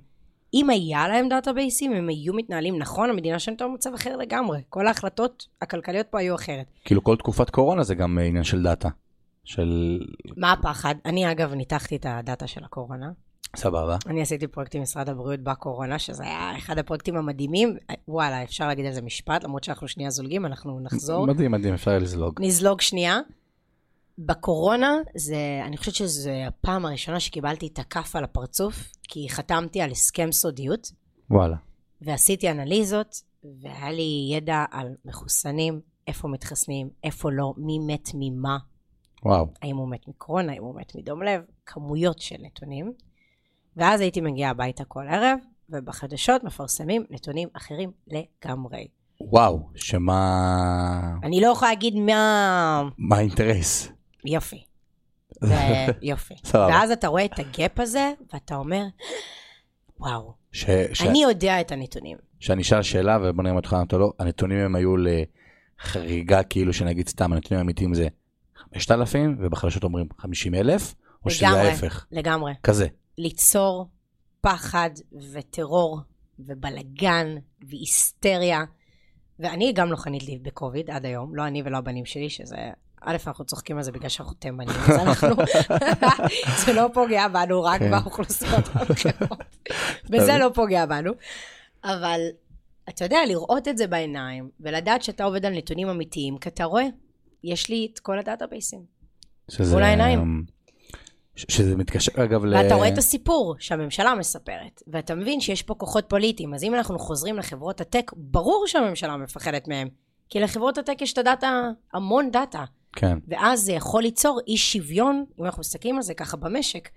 אם היה להם databaseים, הם היו מתנהלים נכון, המדינה שלנו הייתה במצב אחר לגמרי. כל ההחלטות הכלכליות פה היו אחרת. כאילו כל תקופת קורונה זה גם עניין של דאטה. של... מה הפחד? אני אגב ניתחתי את הדאטה של הקורונה. סבבה. אני עשיתי פרויקט עם משרד הבריאות בקורונה, שזה היה אחד הפרויקטים המדהימים. וואלה, אפשר להגיד על זה משפט, למרות שאנחנו שנייה זולגים, אנחנו נחזור. מדהים, מדהים, אפשר לזלוג. נזלוג שנייה. בקורונה, זה, אני חושבת שזו הפעם הראשונה שקיבלתי את הכף על הפרצוף, כי חתמתי על הסכם סודיות, וואלה. ועשיתי אנליזות, והיה לי ידע על מחוסנים, איפה מתחסנים, איפה לא, מי מת ממה, וואו. האם הוא מת מקורונה, האם הוא מת מדום לב, כמויות של נתונים. ואז הייתי מגיעה הביתה כל ערב, ובחדשות מפרסמים נתונים אחרים לגמרי. וואו, שמה... אני לא יכולה להגיד מה... מה האינטרס? יופי. יופי. ואז אתה רואה את הגאפ הזה, ואתה אומר, וואו, ש... ש... אני יודע את הנתונים. שאני אשאל שאלה ובוא נראה אם אותך לענות או לא, הנתונים הם היו לחריגה כאילו שנגיד סתם הנתונים האמיתיים זה 5,000 ובחדשות אומרים 50,000 או שזה ההפך, לגמרי. כזה. ליצור פחד וטרור ובלגן והיסטריה. ואני גם לא חניתי בקוביד עד היום, לא אני ולא הבנים שלי, שזה... א', אנחנו צוחקים על זה בגלל שאנחנו תימנים, אז אנחנו... זה לא פוגע בנו, רק כן. באוכלוסיות האחרות. וזה לא פוגע בנו. אבל אתה יודע, לראות את זה בעיניים, ולדעת שאתה עובד על נתונים אמיתיים, כי אתה רואה, יש לי את כל ה databaseים. שזה, מול העיניים. ש- שזה מתקשר אגב ל... ואתה רואה את הסיפור שהממשלה מספרת, ואתה מבין שיש פה כוחות פוליטיים, אז אם אנחנו חוזרים לחברות הטק, ברור שהממשלה מפחדת מהם, כי לחברות הטק יש את הדאטה, המון דאטה, כן, ואז זה יכול ליצור אי שוויון, אם אנחנו מסתכלים על זה ככה במשק,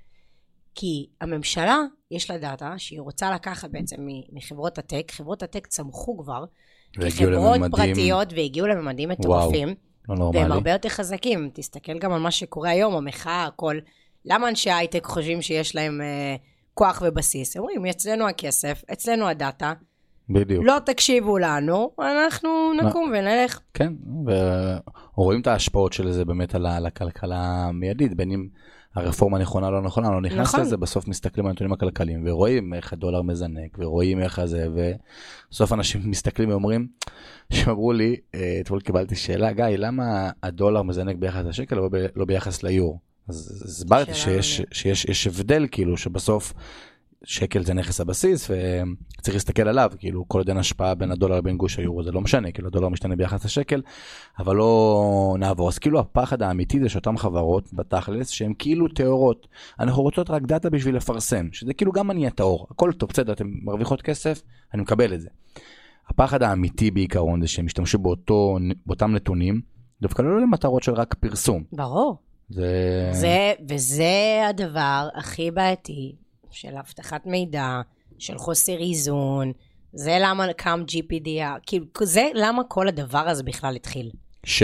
כי הממשלה, יש לה דאטה שהיא רוצה לקחת בעצם מחברות הטק, חברות הטק צמחו כבר, כחברות לממדים פרטיות והגיעו לממדים מטורפים. לא והם. הרבה יותר חזקים. תסתכל גם על מה שקורה היום, המחאה, הכל. למה אנשי הייטק חושבים שיש להם אה, כוח ובסיס? הם אומרים, אצלנו הכסף, אצלנו הדאטה, בדיוק. לא תקשיבו לנו, אנחנו נקום ונלך. כן, ורואים את ההשפעות של זה באמת על על הכלכלה המיידית, בין אם הרפורמה נכונה או לא נכונה, לא נכנס נכון. לזה, בסוף מסתכלים על הנתונים הכלכליים, ורואים איך הדולר מזנק, ורואים איך הזה, ובסוף אנשים מסתכלים ואומרים, שאמרו לי, אה, אתמול קיבלתי שאלה, גיא, למה הדולר מזנק ביחס לשקל ולא ב- לא ביחס ליורו? אז הסברתי שיש, מעניינת. שיש יש הבדל, כאילו, שבסוף שקל זה נכס הבסיס, וצריך להסתכל עליו, כאילו, כל עוד אין השפעה בין הדולר לבין גוש היורו, זה לא משנה, כאילו, הדולר משתנה ביחס לשקל, אבל לא נעבור. אז כאילו, הפחד האמיתי זה שאותן חברות, בתכלס, שהן כאילו טהורות. אנחנו רוצות רק דאטה בשביל לפרסם, שזה כאילו גם אני הטהור, הכל טוב, בסדר, אתן מרוויחות כסף, אני מקבל את זה. הפחד האמיתי בעיקרון זה שהם ישתמשו באותו, באותם נתונים, דווקא לא למטרות של רק פרסום. ברור. זה... זה, וזה הדבר הכי בעייתי של אבטחת מידע, של חוסר איזון. זה למה קם GPDR, כאילו, זה למה כל הדבר הזה בכלל התחיל. ש?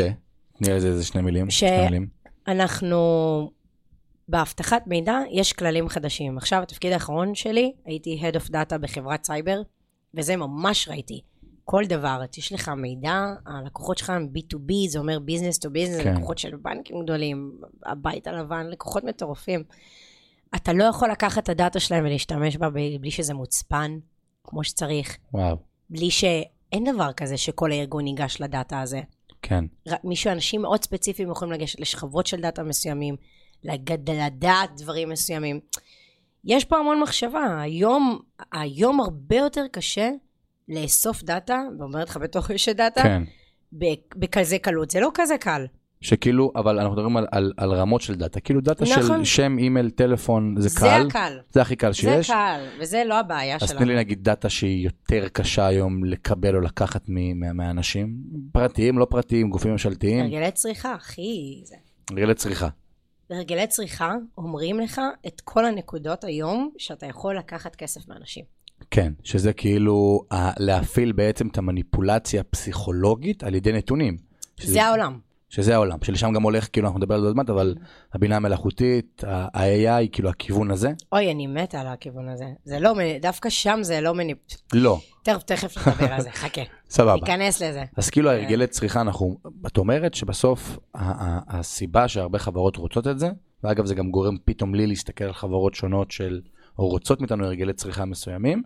תני לזה איזה שני מילים. ש- שתי מילים. אנחנו, באבטחת מידע יש כללים חדשים. עכשיו, התפקיד האחרון שלי, הייתי Head of Data בחברת סייבר, וזה ממש ראיתי. כל דבר, יש לך מידע, הלקוחות שלך הם B2B, זה אומר to business, כן. לקוחות של בנקים גדולים, הבית הלבן, לקוחות מטורפים. אתה לא יכול לקחת את הדאטה שלהם ולהשתמש בה בלי שזה מוצפן, כמו שצריך, וואו, בלי ש... אין דבר כזה שכל הארגון ייגש לדאטה הזה. כן. מישהו, אנשים מאוד ספציפיים יכולים לגשת לשכבות של דאטה מסוימים, לגד- לדעת דברים מסוימים. יש פה המון מחשבה. היום, היום הרבה יותר קשה לאסוף דאטה, ואומרת לך בתוך איש דאטה, כן. בכזה קלות. זה לא כזה קל. שכאילו, אבל אנחנו מדברים על, על, על רמות של דאטה. כאילו דאטה נכון. של שם, אימייל, טלפון, זה זה קל. הקל. זה הכי קל זה שיש. קל, וזה לא הבעיה אז שלנו. תני לי נגיד דאטה שהיא יותר קשה היום לקבל או לקחת מ- מה- מהאנשים. פרטיים, לא פרטיים, גופים ממשלתיים. הרגלי צריכה, הכי... זה. הרגלי צריכה. הרגלי צריכה אומרים לך את כל הנקודות היום שאתה יכול לקחת כסף מאנשים. כן, שזה כאילו ה- להפעיל בעצם את המניפולציה הפסיכולוגית על ידי נתונים. שזה- זה העולם. שזה העולם, שלשם גם הולך, כאילו אנחנו נדבר על זה עוד מעט, אבל הבינה המלאכותית, ה-AI, כאילו הכיוון הזה, אוי, אני מתה על הכיוון הזה. זה לא, דווקא שם זה לא מניפ... לא, תכף, תכף נדבר על זה, חכה. סבבה. ניכנס לזה. אז כאילו ההרגלי צריכה, אנחנו, את אומרת שבסוף הסיבה שהרבה חברות רוצות את זה, ואגב זה גם גורם פתאום לי להסתכל על חברות שונות של, או רוצות מאיתנו הרגלי צריכה מסוימים,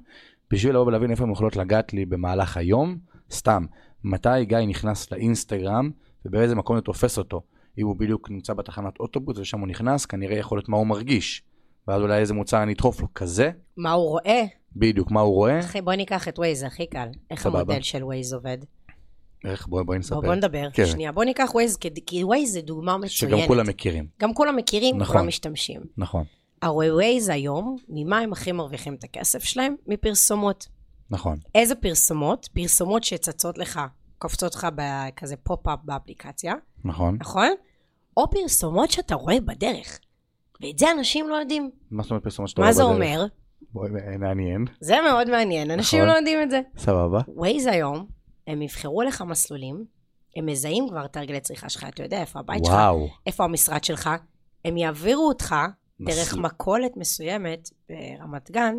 בשביל לבוא ולהבין איפה הן יכולות לגעת לי במהלך היום, סתם, מתי גיא נכנס לאינסטגרם ובאיזה מקום זה תופס אותו. אם הוא בדיוק נמצא בתחנת אוטובוס ושם הוא נכנס, כנראה יכול להיות מה הוא מרגיש. ואז אולי איזה מוצר אני אדחוף לו, כזה, מה הוא רואה? בדיוק, מה הוא רואה, אחי, בוא ניקח את ווייז, זה הכי קל. איך סבבה. המודל של ווייז עובד? איך, בואי בואי נספר. בוא, בוא נדבר, כן. שנייה. בוא ניקח ווייז, כי- כי ווייז זה דוגמה מצוינת. שגם כולם מכירים, גם כולם מכירים, נכון. כולם משתמשים. נכון, הרי ווייז היום, ממה הם הכי מרוויחים את הכסף שלהם? מפרסומות. נכון, איזה פרסומות? פרסומות שצצות לך, קופצות לך בכזה pop-up באפליקציה, נכון. נכון? או פרסומות שאתה רואה בדרך. ואת זה אנשים לא יודעים. מה זאת אומרת פרסומות שאתה מה רואה זה בדרך? אומר? בואי, מעניין, זה מאוד מעניין, אנשים נכון. לא יודעים את זה. סבבה. ווייז היום, הם יבחרו לך מסלולים, הם מזהים כבר את הרגלי צריכה שלך, אתה יודע איפה הבית שלך, וואו, איפה המשרד שלך, הם יעבירו אותך דרך מסל- מכולת מסוימת ברמת גן,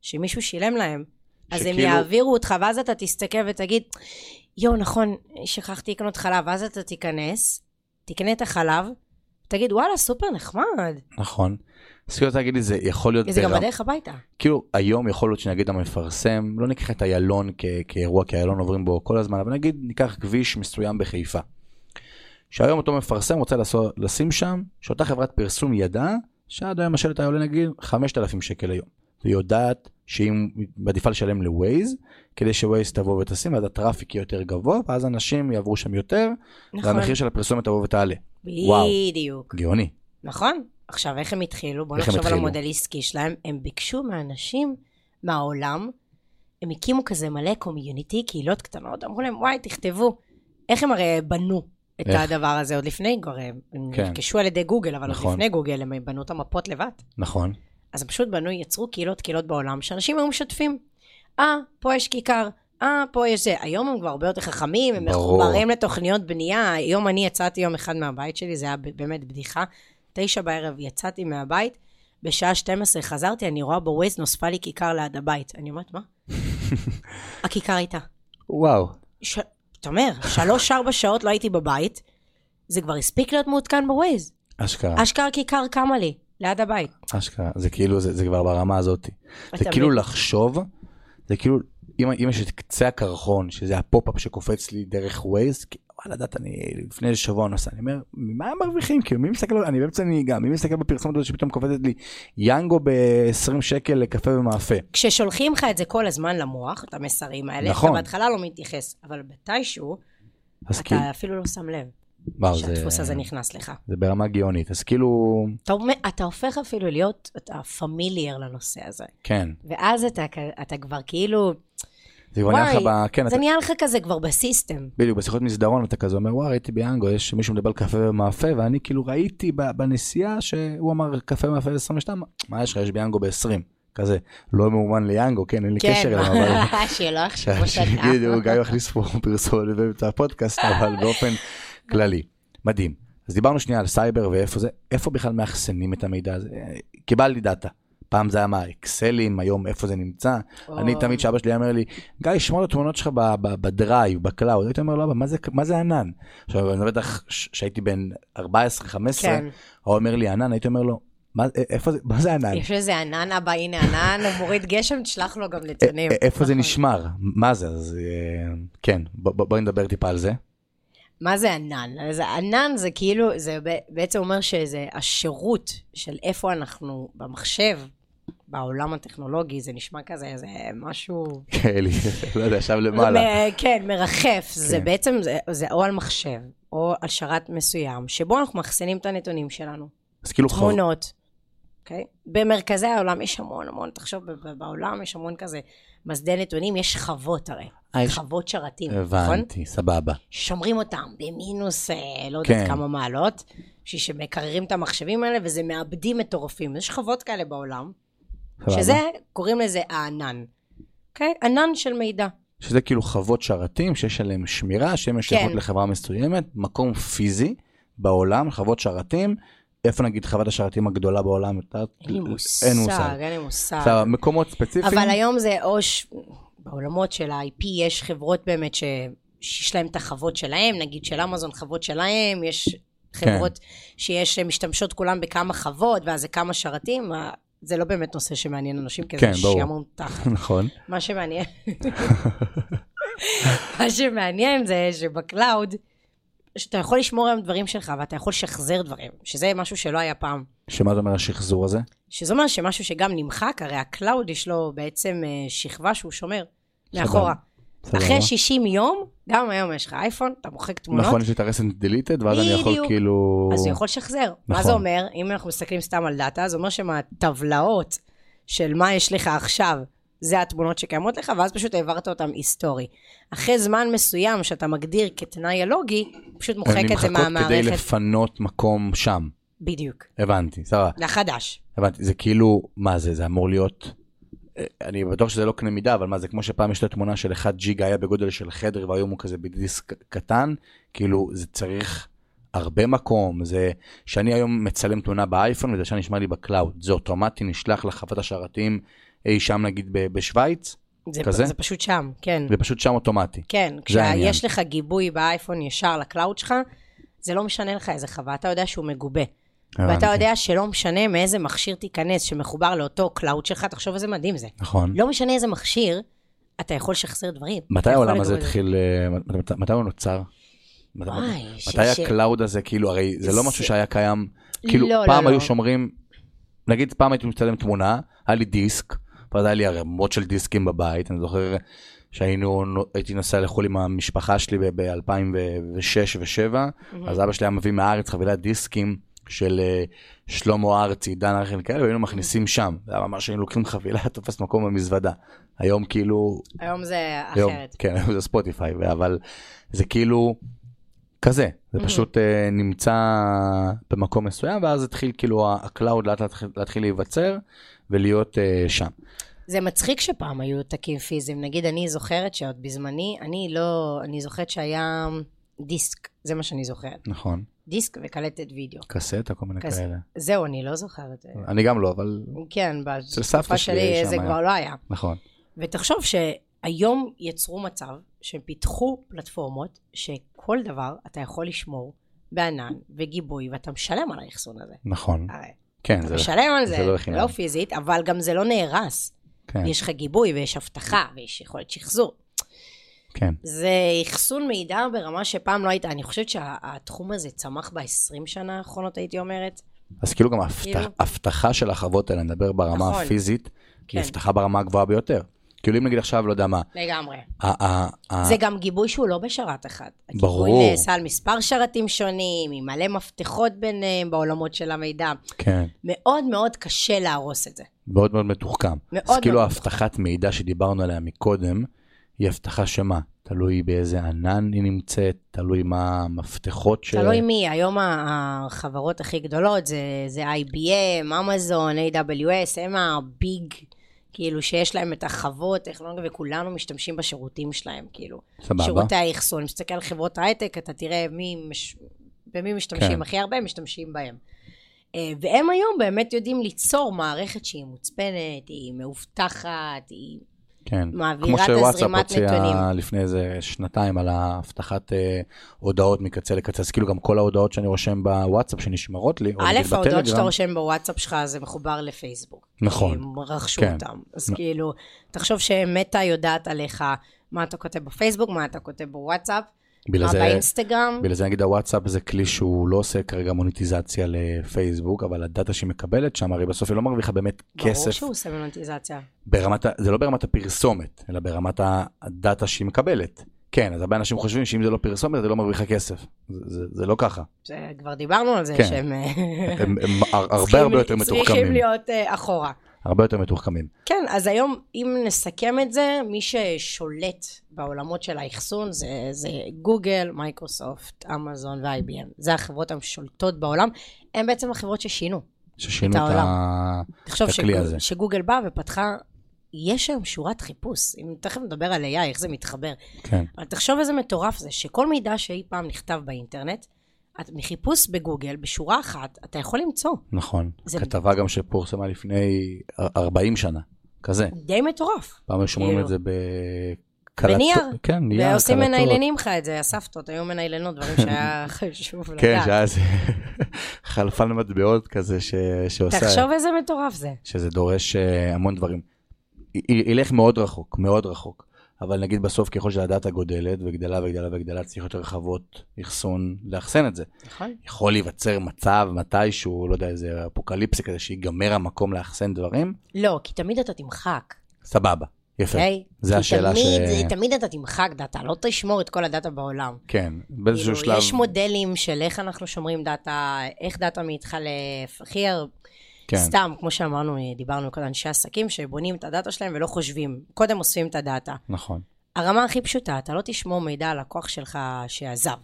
שמישהו שילם להם. אז הם שכאילו- יעבירו אותך, ואז אתה תסתכל ותגיד, יואו, נכון, שכחתי לקנות חלב, ואז אתה תיכנס, תקנה את החלב, תגיד, וואלה, סופר נחמד. נכון. אז כאילו תגיד לי, זה יכול להיות זה גם ברם- בדרך הביתה. כאילו היום יכול להיות שנגיד המפרסם, לא ניקח את איילון כ- כאירוע, כי איילון עוברים בו כל הזמן, אבל נגיד ניקח כביש מסוים בחיפה. שהיום אותו מפרסם רוצה לעשות, לשים שם, שאותה חברת פרסום ידעה שעד היום השלט היה עולה נגיד 5,000 שקל היום. והיא יודעת שהיא מעדיפה לשלם לווייז, כדי שווייז תבוא ותשים, ואז הטראפיק יהיה יותר גבוה, ואז אנשים יעברו שם יותר, נכון. והמחיר של הפרסומת תבוא ותעלה. בדיוק. גאוני. נכון. עכשיו, איך הם התחילו? בואו נחשוב על? המודל עסקי שלהם. הם ביקשו מאנשים מהעולם, הם הקימו כזה מלא קומיוניטי, קהילות קטנות, אמרו להם, וואי, תכתבו. איך הם הרי בנו את איך? הדבר הזה עוד לפני, כבר הם כן. נרכשו על ידי גוגל, אבל נכון. עוד לפני גוגל הם בנו את המפות לבד. נכון. אז הם פשוט בנו, יצרו קהילות קהילות בעולם, שאנשים היו משתפים. אה, פה יש כיכר, אה, פה יש זה. היום הם כבר הרבה יותר חכמים, הם ברור. מחוברים לתוכניות בנייה. היום אני יצאתי יום אחד מהבית שלי, זה היה באמת בדיחה. תשע בערב יצאתי מהבית, בשעה 12 חזרתי, אני רואה בווייז נוספה לי כיכר ליד הבית. אני אומרת, מה? הכיכר הייתה. וואו. ש... אתה אומר, שלוש-ארבע שעות לא הייתי בבית, זה כבר הספיק להיות מעודכן בווייז. אשכרה. אשכרה כיכר קמה לי, ליד הבית. אשכרה, זה כאילו, זה, זה כבר ברמה הזאת. זה כאילו? לחשוב, זה כאילו, אם, אם יש את קצה הקרחון, שזה ה pop-up שקופץ לי דרך ווייז, וואלה, דעת, אני לפני שבוע נוסע, אני אומר, ממה הם מרוויחים? כאילו, מי מסתכל, אני באמצע נהיגה, מי מסתכל בפרסומת הזאת שפתאום קופצת לי, יאנגו ב-20 שקל לקפה ומאפה. כששולחים לך את זה כל הזמן למוח, את המסרים האלה, נכון. אתה בהתחלה לא מתייחס, אבל מתישהו, אתה כאילו, אפילו לא שם לב וואו, שהדפוס זה, הזה נכנס לך. זה ברמה גאונית, אז כאילו, אתה, אתה הופך אפילו להיות, אתה פמיליאר לנושא הזה. כן, ואז אתה, אתה כבר כאילו, זה כבר נהיה לך ב... כן, זה אתה, נהיה לך כזה כבר ב system. בדיוק, בשיחות מסדרון אתה כזה אומר, וואי, ראיתי ביאנגו, יש מישהו מדבר על קפה ומאפה, ואני כאילו ראיתי בנסיעה שהוא אמר קפה ומאפה ב-22, מה יש לך, יש ביאנגו ב-20, כזה, לא מאומן ליאנגו, כן, אין לי כן, קשר אליו, אבל... שלא יחשבו שאתה... שיגידו, גיא מכניס פה פרסומת באמצע הפודקאסט, אבל באופן כללי. מדהים. אז דיברנו שנייה על סייבר ואיפה זה, איפה בכלל מאחסנים את המידע הזה? אה, קיבלתי דאטה. פעם זה היה מה, אקסלים, היום איפה זה נמצא. אני או. תמיד שאבא שלי היה אומר לי, גיא, שמור את התמונות שלך ב- ב- ב drive, ב cloud. הייתי אומר לו, אבא, מה זה- מה זה ענן? עכשיו, אני בטח שהייתי בן 14-15, כן. הוא אומר לי ענן, הייתי אומר לו, "מה- איפה זה, מה זה ענן? יש איזה ענן אבא, הנה ענן, הוא מוריד גשם, תשלח לו גם נתונים. א- איפה זה נכון. נשמר? מה זה? אז אה, כן, בואי נדבר טיפה על זה. מה זה ענן? אז ענן זה כאילו, זה בעצם אומר שזה השירות של איפה אנחנו במחשב, בעולם הטכנולוגי, זה נשמע כזה, זה משהו... אלי, לא יודע, ישב למעלה. כן, מרחף. זה כן. בעצם, זה, או על מחשב, או על שרת מסוים, שבו אנחנו מאחסנים את הנתונים שלנו. אז כאילו חוב... תמונות, אוקיי? במרכזי העולם יש המון המון, תחשוב, בעולם יש המון כזה מסדי נתונים, יש חוות הרי. אה, יש- חוות שרתים, נכון? הבנתי, סבבה. שומרים אותם במינוס, אה, לא כן. יודעת כמה מעלות, בשביל שמקררים את המחשבים האלה, וזה מאבדים מטורפים. יש חוות כאלה בעולם, סבבה. שזה, קוראים לזה הענן. אוקיי? ענן של מידע. שזה כאילו חוות שרתים שיש עליהם שמירה, שהן משייכות כן. לחברה מסוימת, מקום פיזי בעולם, חוות שרתים. איפה נגיד חוות השרתים הגדולה בעולם? אין לי מושג, אין לי מושג. סבבה, מקומות ספציפיים. אבל היום זה או ש... בעולמות של ה-IP יש חברות באמת ש... שיש להם את החוות שלהם, נגיד של אמזון חוות שלהם, יש חברות שיש משתמשות כולם בכמה חוות, ואז זה כמה שרתים, ה- זה לא באמת נושא שמעניין אנשים, כי כן, זה. שעמום תחת. נכון. מה שמעניין, מה שמעניין זה שב cloud, שאתה יכול לשמור היום דברים שלך, ואתה יכול לשחזר דברים, שזה משהו שלא היה פעם. שמה זה אומר השחזור הזה? שזה אומר שמשהו שגם נמחק, הרי ה cloud יש לו בעצם אה, שכבה שהוא שומר מאחורה. אחרי 60 יום, גם היום יש לך אייפון, אתה מוחק תמונות, נכון, יש לי את הרסנט דילטד, ואז אני יכול. כאילו... אז הוא יכול לשחזר. מה נכון. זה אומר? אם אנחנו מסתכלים סתם על דאטה, זה אומר שמהטבלאות של מה יש לך עכשיו, זה התמונות שקיימות לך, ואז פשוט העברת אותן היסטורי. אחרי זמן מסוים שאתה מגדיר כתנאי הלוגי, פשוט מוחק הן את זה נמחקות כדי מהמערכת. לפנות מקום שם. בדיוק. הבנתי, סבבה. לחדש. הבנתי, זה כאילו, מה זה, זה אמור להיות... אה, אני בטוח שזה לא קנה מידה, אבל מה זה, כמו שפעם יש את התמונה של 1 ג'יגה היה בגודל של חדר והיום הוא כזה בדיסק קטן, כאילו זה צריך הרבה מקום, זה שאני היום מצלם תמונה באייפון וזה שנשמע לי ב cloud, זה אוטומטי נשלח לחוות השרתים אי שם נגיד בשוויץ, זה, כזה? זה פשוט שם, כן. ופשוט שם אוטומטי. כן. כשיש לך גיבוי באייפון ישר ל cloud שלך, זה לא משנה לך איזה חווה, אתה יודע שהוא מגובה. ואתה הבנתי. יודע שלא משנה מאיזה מכשיר תיכנס שמחובר לאותו קלאוד שלך, תחשוב איזה מדהים זה. נכון. לא משנה איזה מכשיר, אתה יכול לשחזר דברים. מתי העולם הזה זה. התחיל, אה, מת- מת- מתי הוא נוצר? מת- וואי, ש- מתי ש- ה cloud הזה, כאילו, הרי זה לא משהו זה- שהיה קיים, כאילו, לא, לא, פעם לא. היו שומרים, נגיד פעם הייתי מצלם תמונה, היה לי דיסק, ואז היה לי ערימות של דיסקים בבית, אני זוכר שהיינו, הייתי נוסע לחו"ל עם המשפחה שלי ב-2006 ו-2007, אז אבא שלי היה מביא מהארץ חבילת דיסקים של אה, שלמה ארצי, דן ארכל כאלה, והיינו מכניסים שם, זה היה ממש היינו לוקחים חבילה, תופס מקום במזוודה. היום כאילו, היום זה היום, אחרת. כן, היום זה ספוטיפיי, אבל זה כאילו כזה, זה פשוט אה, נמצא במקום מסוים, ואז התחיל כאילו ה cloud לאט לאט להתחיל להיווצר ולהיות אה, שם. זה מצחיק שפעם היו עותקים פיזיים. נגיד, אני זוכרת שעוד בזמני, אני לא, אני זוכרת שהיה דיסק, זה מה שאני זוכרת. נכון, דיסק וקלטת וידאו. קסטה, כל מיני קס- כאלה. זהו, אני לא זוכרת. אני גם לא, אבל כן, בתקופה שלי זה היה. כבר לא היה. נכון. ותחשוב שהיום יצרו מצב שהם פיתחו פלטפורמות שכל דבר אתה יכול לשמור בענן וגיבוי, ואתה משלם על האחסון הזה. נכון, הרי כן, אתה זה, משלם על זה זה, לא לא, בחינם. פיזית, אבל גם זה לא נהרס. כן, יש לך גיבוי ויש אבטחה ויש יכולת שחזור. כן, זה אחסון מידע ברמה שפעם לא הייתה. אני חושבת שהתחום הזה צמח ב-20 שנה האחרונות, הייתי אומרת. אז כאילו גם ההבטח- כאילו- הבטחה של החוות האלה, נדבר ברמה נכון. הפיזית, היא כן. הבטחה ברמה הגבוהה ביותר. כאילו אם נגיד עכשיו, לא יודע מה, לגמרי. זה גם גיבוי שהוא לא בשרת אחד. ברור. הגיבוי נעשה על מספר שרתים שונים, עם מלא מפתחות ביניהם בעולמות של המידע. כן. מאוד מאוד קשה להרוס את זה. מאוד מאוד מתוחכם. מאוד אז כאילו מאוד האבטחת מידע שדיברנו עליה מקודם, היא הבטחה שמה? תלוי באיזה ענן היא נמצאת, תלוי מה המפתחות ש... תלוי מי, היום החברות הכי גדולות זה, זה IBM, אמזון, AWS, הם הביג, כאילו שיש להם את החוות, טכנולוגיה, וכולנו משתמשים בשירותים שלהם, כאילו. סבבה. שירותי האחסון. אם תסתכל על חברות הייטק, אתה תראה מי, מש... במי משתמשים כן. הכי הרבה, משתמשים בהם. אה, והם היום באמת יודעים ליצור מערכת שהיא מוצפנת, היא מאובטחת, היא כן. מעבירה כמו שוואטסאפ הוציאה. לפני איזה שנתיים על האבטחת אה, הודעות מקצה לקצה, אז כאילו גם כל ההודעות שאני רושם בוואטסאפ שנשמרות לי, או א', נגיד ההודעות שאתה בטלגרם, רושם בוואטסאפ שלך זה מחובר לפייסבוק. נכון. הם רכשו כן. אותם. אז נ- כאילו, תחשוב שמטא יודעת עליך מה אתה כותב בפייסבוק, מה אתה כותב בוואטסאפ, בגלל מה זה- באינסטגרם. בגלל זה נגיד הוואטסאפ זה כלי שהוא לא עושה כרגע מוניטיזציה לפייסבוק, אבל הדאטה שהיא מקבלת שם, הרי בסוף היא לא מרוויחה באמת ברור כסף שהוא עושה מונטיזציה. ברמת, זה לא ברמת הפרסומת, אלא ברמת הדאטה שהיא מקבלת. כן, אז הרבה אנשים חושבים שאם זה לא פרסומת, זה לא מרוויחה כסף. זה, זה, זה לא ככה. זה- כבר דיברנו על זה כן. שהם אה, הם, הם הר- הרבה צריכים- הרבה יותר צריכים מתוחכמים. להיות אה, אחורה. הרבה יותר מתוחכמים. כן, אז היום, אם נסכם את זה, מי ששולט בעולמות של האחסון זה, זה גוגל, מייקרוסופט, אמזון ו-IBM. זה החברות השולטות בעולם. הן בעצם החברות ששינו. ששינו את את, העולם. ה... תחשוב את הכלי שגוג- הזה. שגוגל באה ופתחה, יש היום שורת חיפוש. אם תכף נדבר על AI, איך זה מתחבר. כן, אבל תחשוב איזה מטורף זה, שכל מידע שאי פעם נכתב באינטרנט, מחיפוש בגוגל, בשורה אחת, אתה יכול למצוא. נכון. כתבה גם שפורסמה לפני 40 שנה, כזה. די מטורף. פעם היו שומרים כאילו. את זה בקלטות. בנייר. כן, נייר, ועושים קלטות. מניילנים לך את זה, הסבתות היו מניילנות, דברים שהיה חשוב לדעת. כן, שהיה איזה חלפן מטבעות כזה ש... שעושה... תחשוב איזה מטורף זה. שזה דורש אה, המון דברים. ילך מאוד רחוק, מאוד רחוק. אבל נגיד בסוף ככל שהדאטה גודלת וגדלה וגדלה וגדלה, צריך יותר חוות אחסון לאחסן את זה. נכון. יכול להיווצר מצב מתישהו, לא יודע, איזה אפוקליפסה כזה, שיגמר המקום לאחסן דברים, לא, כי תמיד אתה תמחק, סבבה, יפה. אוקיי? זה השאלה תמיד, ש- תמיד אתה תמחק דאטה, לא תשמור את כל הדאטה בעולם. כן, באיזשהו כאילו, שלב, יש מודלים של איך אנחנו שומרים דאטה, איך דאטה מתחלף, הכי הר... כן, סתם, כמו שאמרנו, דיברנו כל אנשי עסקים שבונים את הדאטה שלהם ולא חושבים, קודם אוספים את הדאטה. נכון, הרמה הכי פשוטה, אתה לא תשמור מידע על לקוח שלך שעזב.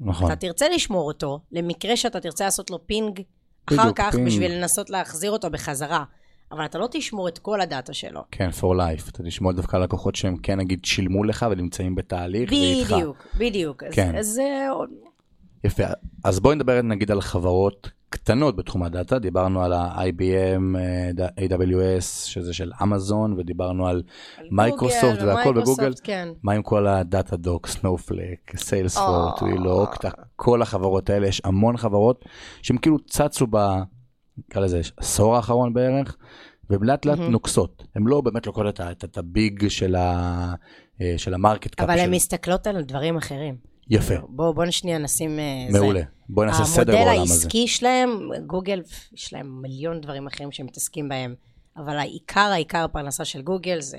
נכון, אתה תרצה לשמור אותו, למקרה שאתה תרצה לעשות לו ping אחר בדיוק, כך, ping. בשביל לנסות להחזיר אותו בחזרה. אבל אתה לא תשמור את כל הדאטה שלו. כן, for life, אתה תשמור דווקא לקוחות שהם כן נגיד שילמו לך ונמצאים בתהליך ואיתך. בדיוק, בדיוק. אז- כן. אז עוד... יפה, אז בואי נדבר נגיד על חברות קטנות בתחום הדאטה, דיברנו על ה-IBM, אה, AWS, שזה של אמזון, ודיברנו על על מייקרוסופט והכל בגוגל. כן. מה עם כל ה Datadog, Snowflake, Salesforce, אה. ווילו, Okta, כל החברות האלה, יש המון חברות שהם כאילו צצו ב... נקרא לזה עשור האחרון בערך, ולאט לאט מהמם. נוקסות. הן לא באמת לוקחות את ה big של ה- אה, של ה market cap. אבל הן מסתכלות על דברים אחרים. יפה, בואו בוא שנייה נשים... אה. מעולה. בואי נעשה סדר המודל בעולם הזה. העסקי שלהם, גוגל, יש להם מיליון דברים אחרים שהם מתעסקים בהם, אבל העיקר, העיקר הפרנסה של גוגל זה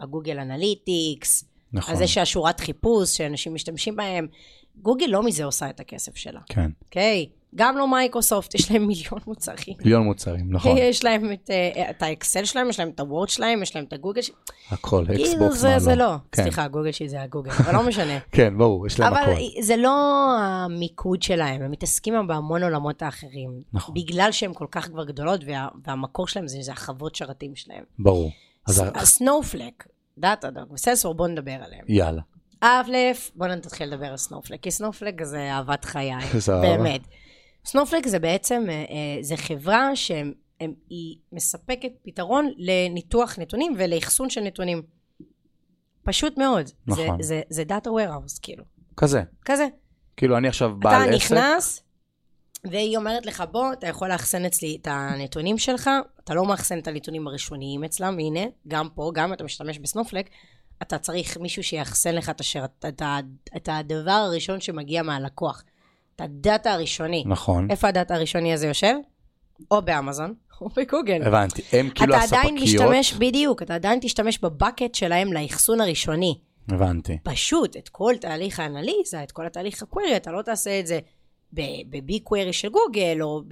ה Google Analytics, נכון, אז יש השורת חיפוש שאנשים משתמשים בהם. גוגל לא מזה עושה את הכסף שלה, כן, אוקיי? גם לא מייקרוסופט, יש להם מיליון מוצרים. מיליון מוצרים, נכון, יש להם את, אה, את האקסל שלהם, יש להם את הוורד שלהם, יש להם את הגוגל, ש- הכל, כאילו Xbox, זה, מה זה לא. כן. סליחה, גוגל שלי זה הגוגל, אבל לא משנה. כן, ברור, יש להם אבל הכל. זה לא המיקוד שלהם, הם מתעסקים בהמון עולמות האחרים. נכון. בגלל שהן כל כך כבר גדולות, וה, והמקור שלהם זה, זה החוות שרתים שלהם. ברור. אז ה Snowflake, Datadog וסנסור, בואו נדבר עליהם. יאללה. לף, בואו נתחיל לדבר על Snowflake, כי Snowflake זה אהבת חיי. באמת. Snowflake זה בעצם, אה, אה, זה חברה שהיא מספקת פתרון לניתוח נתונים ולאחסון של נתונים. פשוט מאוד. נכון. זה, זה, זה דאטה warehouse, כאילו. כזה. כזה. כאילו, אני עכשיו אתה בעל עסק. נכנס, והיא אומרת לך, בוא, אתה יכול לאחסן אצלי את הנתונים שלך, אתה לא מאחסן את הנתונים הראשוניים אצלם, הנה, גם פה, גם אתה משתמש בסנופלק, אתה צריך מישהו שיאחסן לך את, השיר, את, ה, את הדבר הראשון שמגיע מהלקוח, את הדאטה הראשוני. נכון. איפה הדאטה הראשוני הזה יושב? או באמזון, או בגוגל. הבנתי. הם כאילו אתה עדיין הספקיות. משתמש, בדיוק, אתה עדיין תשתמש ב bucket שלהם לאחסון הראשוני. הבנתי. פשוט את כל תהליך האנליזה, את כל התהליך ה query, אתה לא תעשה את זה ב BigQuery של גוגל, או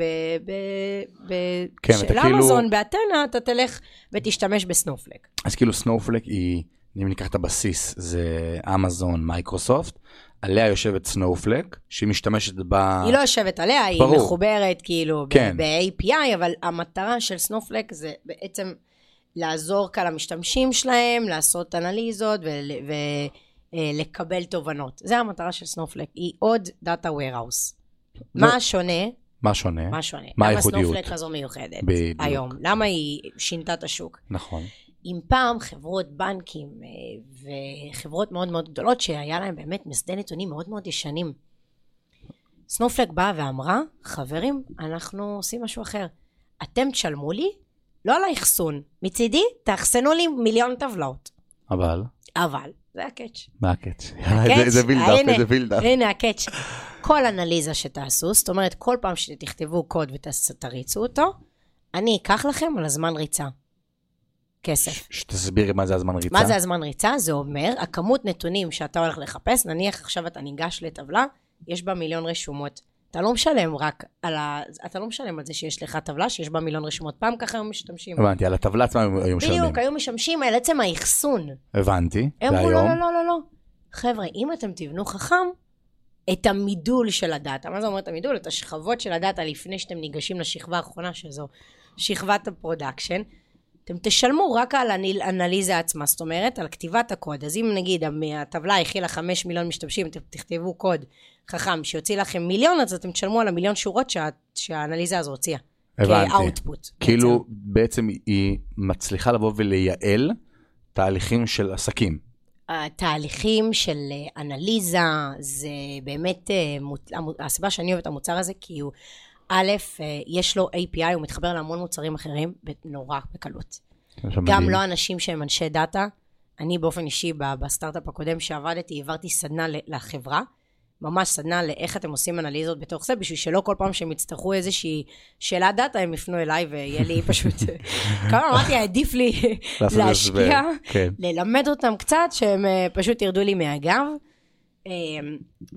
כן, של כאילו- אמזון, באתנה, אתה תלך ותשתמש ב Snowflake. אז כאילו Snowflake היא, אם ניקח את הבסיס, זה אמזון, מייקרוסופט, עליה יושבת Snowflake, שהיא משתמשת ב... היא לא יושבת עליה, היא ברור. מחוברת כאילו כן. ב-API, אבל המטרה של Snowflake זה בעצם לעזור כאן למשתמשים שלהם, לעשות אנליזות ולקבל תובנות. זה המטרה של סנופלק, היא עוד דאטה warehouse. מה שונה? מה שונה? מה שונה? מה למה הייחודיות? סנופלק כזו מיוחדת בדיוק. היום? למה היא שינתה את השוק? נכון. אם פעם חברות בנקים אה, וחברות מאוד מאוד גדולות שהיה להם באמת מסדי נתונים מאוד מאוד ישנים. סנופלק באה ואמרה, חברים, אנחנו עושים משהו אחר. אתם תשלמו לי, לא על האחסון. מצידי, תאחסנו לי מיליון טבלאות. אבל, אבל, זה ה catch. מה ה catch? איזה buildup, איזה buildup. הנה ה catch. כל אנליזה שתעשו, זאת אומרת, כל פעם שתכתבו קוד ותריצו אותו, אני אקח לכם על הזמן ריצה. כסף. שתסבירי מה זה הזמן ריצה. מה זה הזמן ריצה? זה אומר, הכמות נתונים שאתה הולך לחפש, נניח עכשיו אתה ניגש לטבלה, יש בה מיליון רשומות. אתה לא משלם רק על ה... אתה לא משלם על זה שיש לך טבלה שיש בה מיליון רשומות. פעם ככה היו משתמשים. הבנתי, על הטבלה עצמה היו משלמים. בדיוק, היו משלמים על עצם האחסון. הבנתי, הם אמרו, לא, והיום? לא, לא, לא, לא. חבר'ה, אם אתם תבנו חכם, את המידול של הדאטה, מה זה אומר את המידול? את השכבות של הדאטה לפני שאתם ניגשים לשכבה האחרונה, שזו שכבת ה production, אתם תשלמו רק על האנליזה עצמה, זאת אומרת, על כתיבת הקוד. אז אם נגיד הטבלה הכילה 5 מיליון משתמשים, אתם תכתבו קוד חכם שיוציא לכם מיליון, אז אתם תשלמו על המיליון שורות שה, שהאנליזה הזו הוציאה. הבנתי. כאוטפוט. כאילו, בעצם היא מצליחה לבוא ולייעל תהליכים של עסקים. התהליכים של אה, אנליזה, זה באמת, אה, הסיבה שאני אוהבת את המוצר הזה, כי הוא, א', אה, יש לו API, הוא מתחבר להמון מוצרים אחרים נורא בקלות. גם. לא אנשים שהם אנשי דאטה, אני באופן אישי בסטארט-אפ הקודם שעבדתי העברתי סדנה לחברה ממש סדנה לאיך אתם עושים אנליזות בתוך זה בשביל שלא כל פעם שהם יצטרכו איזושהי שאלת דאטה הם יפנו אליי ויהיה לי פשוט כמה אמרתי עדיף לי להשקיע כן. ללמד אותם קצת שהם אה, פשוט ירדו לי מהגב אה,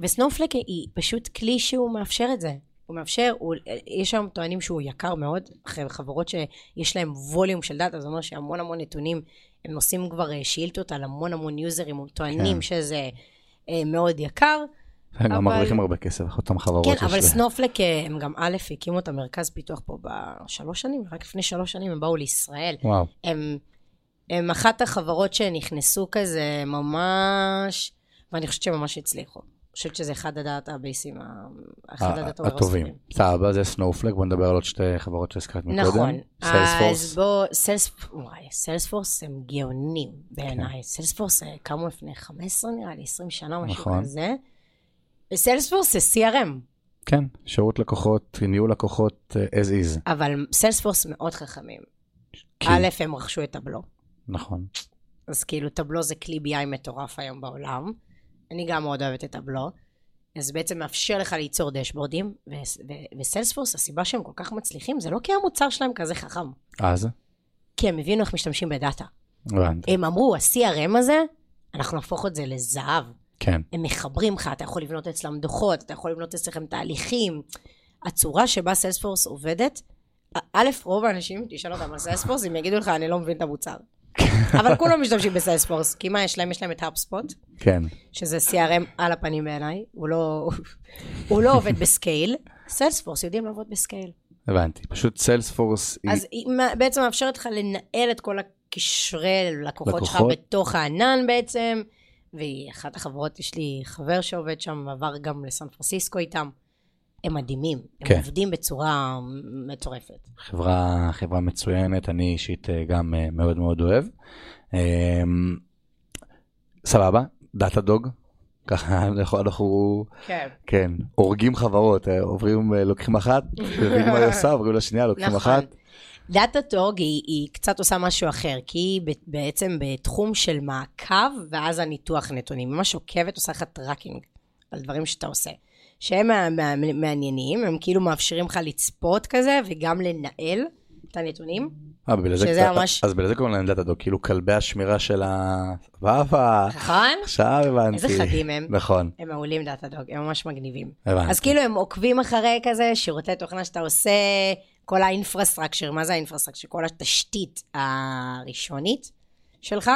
ו Snowflake היא פשוט כלי שהוא מאפשר את זה הוא מאפשר, הוא, יש היום טוענים שהוא יקר מאוד, אחרי חברות שיש להם ווליום של דאטה, זה אומר שהמון המון נתונים, הם עושים כבר אה, שאילתות על המון המון יוזרים, טוענים כן. שזה אה, מאוד יקר. הם גם אבל- מרוויחים הרבה כסף, אותם חברות. כן, אבל סנופלק, אה, הם גם א', הקימו את המרכז פיתוח פה בשלוש שנים, רק לפני שלוש שנים הם באו לישראל. וואו, הם, הם אחת החברות שנכנסו כזה ממש, ואני חושבת שהם ממש הצליחו. חושבת שזה אחד הדאטאבייסים, ה- אחד ה- הדאטאבייסים הטובים. סבבה, זה Snowflake, בוא נדבר על עוד שתי חברות שהזכרת מקודם. נכון. Salesforce. אז בוא, Sales, וואי, Salesforce הם גאונים בעיניי. Salesforce אה, קמו לפני 15 נראה לי, 20 שנה, משהו נכון. כזה. ו Salesforce זה CRM, כן, שירות לקוחות, ניהול לקוחות אה, as is. אבל Salesforce מאוד חכמים. א', הם רכשו את Tableau. נכון. אז כאילו טבלו זה כלי BI מטורף היום בעולם. אני גם מאוד אוהבת את טבלו. אז בעצם מאפשר לך ליצור דשבורדים, וסיילספורס, הסיבה שהם כל כך מצליחים, זה לא כי המוצר שלהם כזה חכם, אז, כי הם הבינו איך משתמשים בדאטה. הבנתי. הם אמרו, ה-CRM הזה, אנחנו נהפוך את זה לזהב. כן, הם מחברים לך, אתה יכול לבנות אצלם דוחות, אתה יכול לבנות אצלכם תהליכים. הצורה שבה סיילספורס עובדת, א', רוב האנשים, תשאל אותם על סיילספורס, הם יגידו לך, אני לא מבין את המוצר. אבל כולם משתמשים בסיילספורס, כי מה יש להם? יש להם את HubSpot, כן. שזה CRM על הפנים בעיניי, הוא לא, הוא לא עובד בסקייל. סיילספורס יודעים לעבוד בסקייל. הבנתי. פשוט סיילספורס היא... אז היא בעצם מאפשרת לך לנהל את כל הקשרי לקוחות שלך לקוחות. בתוך הענן בעצם, והיא אחת החברות, יש לי חבר שעובד שם, עבר גם לסן פרנסיסקו איתם. הם מדהימים, הם כן. עובדים בצורה מטורפת. חברה, חברה מצוינת, אני אישית אה, גם אה, מאוד מאוד אוהב. אה, סבבה, Datadog, ככה אנחנו, אנחנו, כן. כן, הורגים חברות, אה, עוברים, לוקחים אחת, מבינים מה היא עושה, עוברים לשנייה, לוקחים נכון. אחת. Datadog היא, היא קצת עושה משהו אחר, כי היא ב- בעצם בתחום של מעקב, ואז הניתוח נתונים. ממש עוקבת, עושה לך tracking על דברים שאתה עושה. שהם מעניינים, הם כאילו מאפשרים לך לצפות כזה, וגם לנהל את הנתונים. אה, בגלל זה קצת- ממש- אז בגלל זה קוראים להם Datadog, כאילו כלבי השמירה של ה... סבבה, נכון? עכשיו הבנתי. איזה חדים הם. נכון, הם מעולים Datadog, הם ממש מגניבים. הבנתי. אז כאילו הם עוקבים אחרי כזה שירותי תוכנה שאתה עושה, כל ה infrastructure, מה זה ה infrastructure? כל התשתית הראשונית שלך,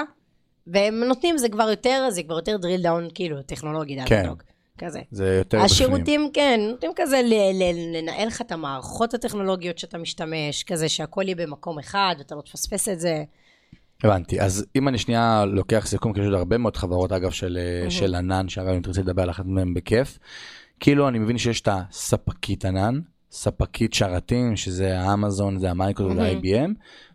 והם נותנים, זה כבר יותר, זה כבר יותר drill down, כאילו, טכנולוגי דאטה כן. דוג, כזה. זה יותר בפנים. השירותים, כן, נותנים כזה ל- ל- לנהל לך את המערכות הטכנולוגיות שאתה משתמש, כזה שהכל יהיה במקום אחד, ואתה לא תפספס את זה. הבנתי, אז אם אני שנייה לוקח סיכום, כי יש עוד הרבה מאוד חברות אגב של, mm-hmm. של ענן, שאגב אם תרצה לדבר על אחת מהן בכיף, כאילו אני מבין שיש את הספקית ענן, ספקית שרתים, שזה האמזון, זה המייקרוסופט מהמם. וה-IBM,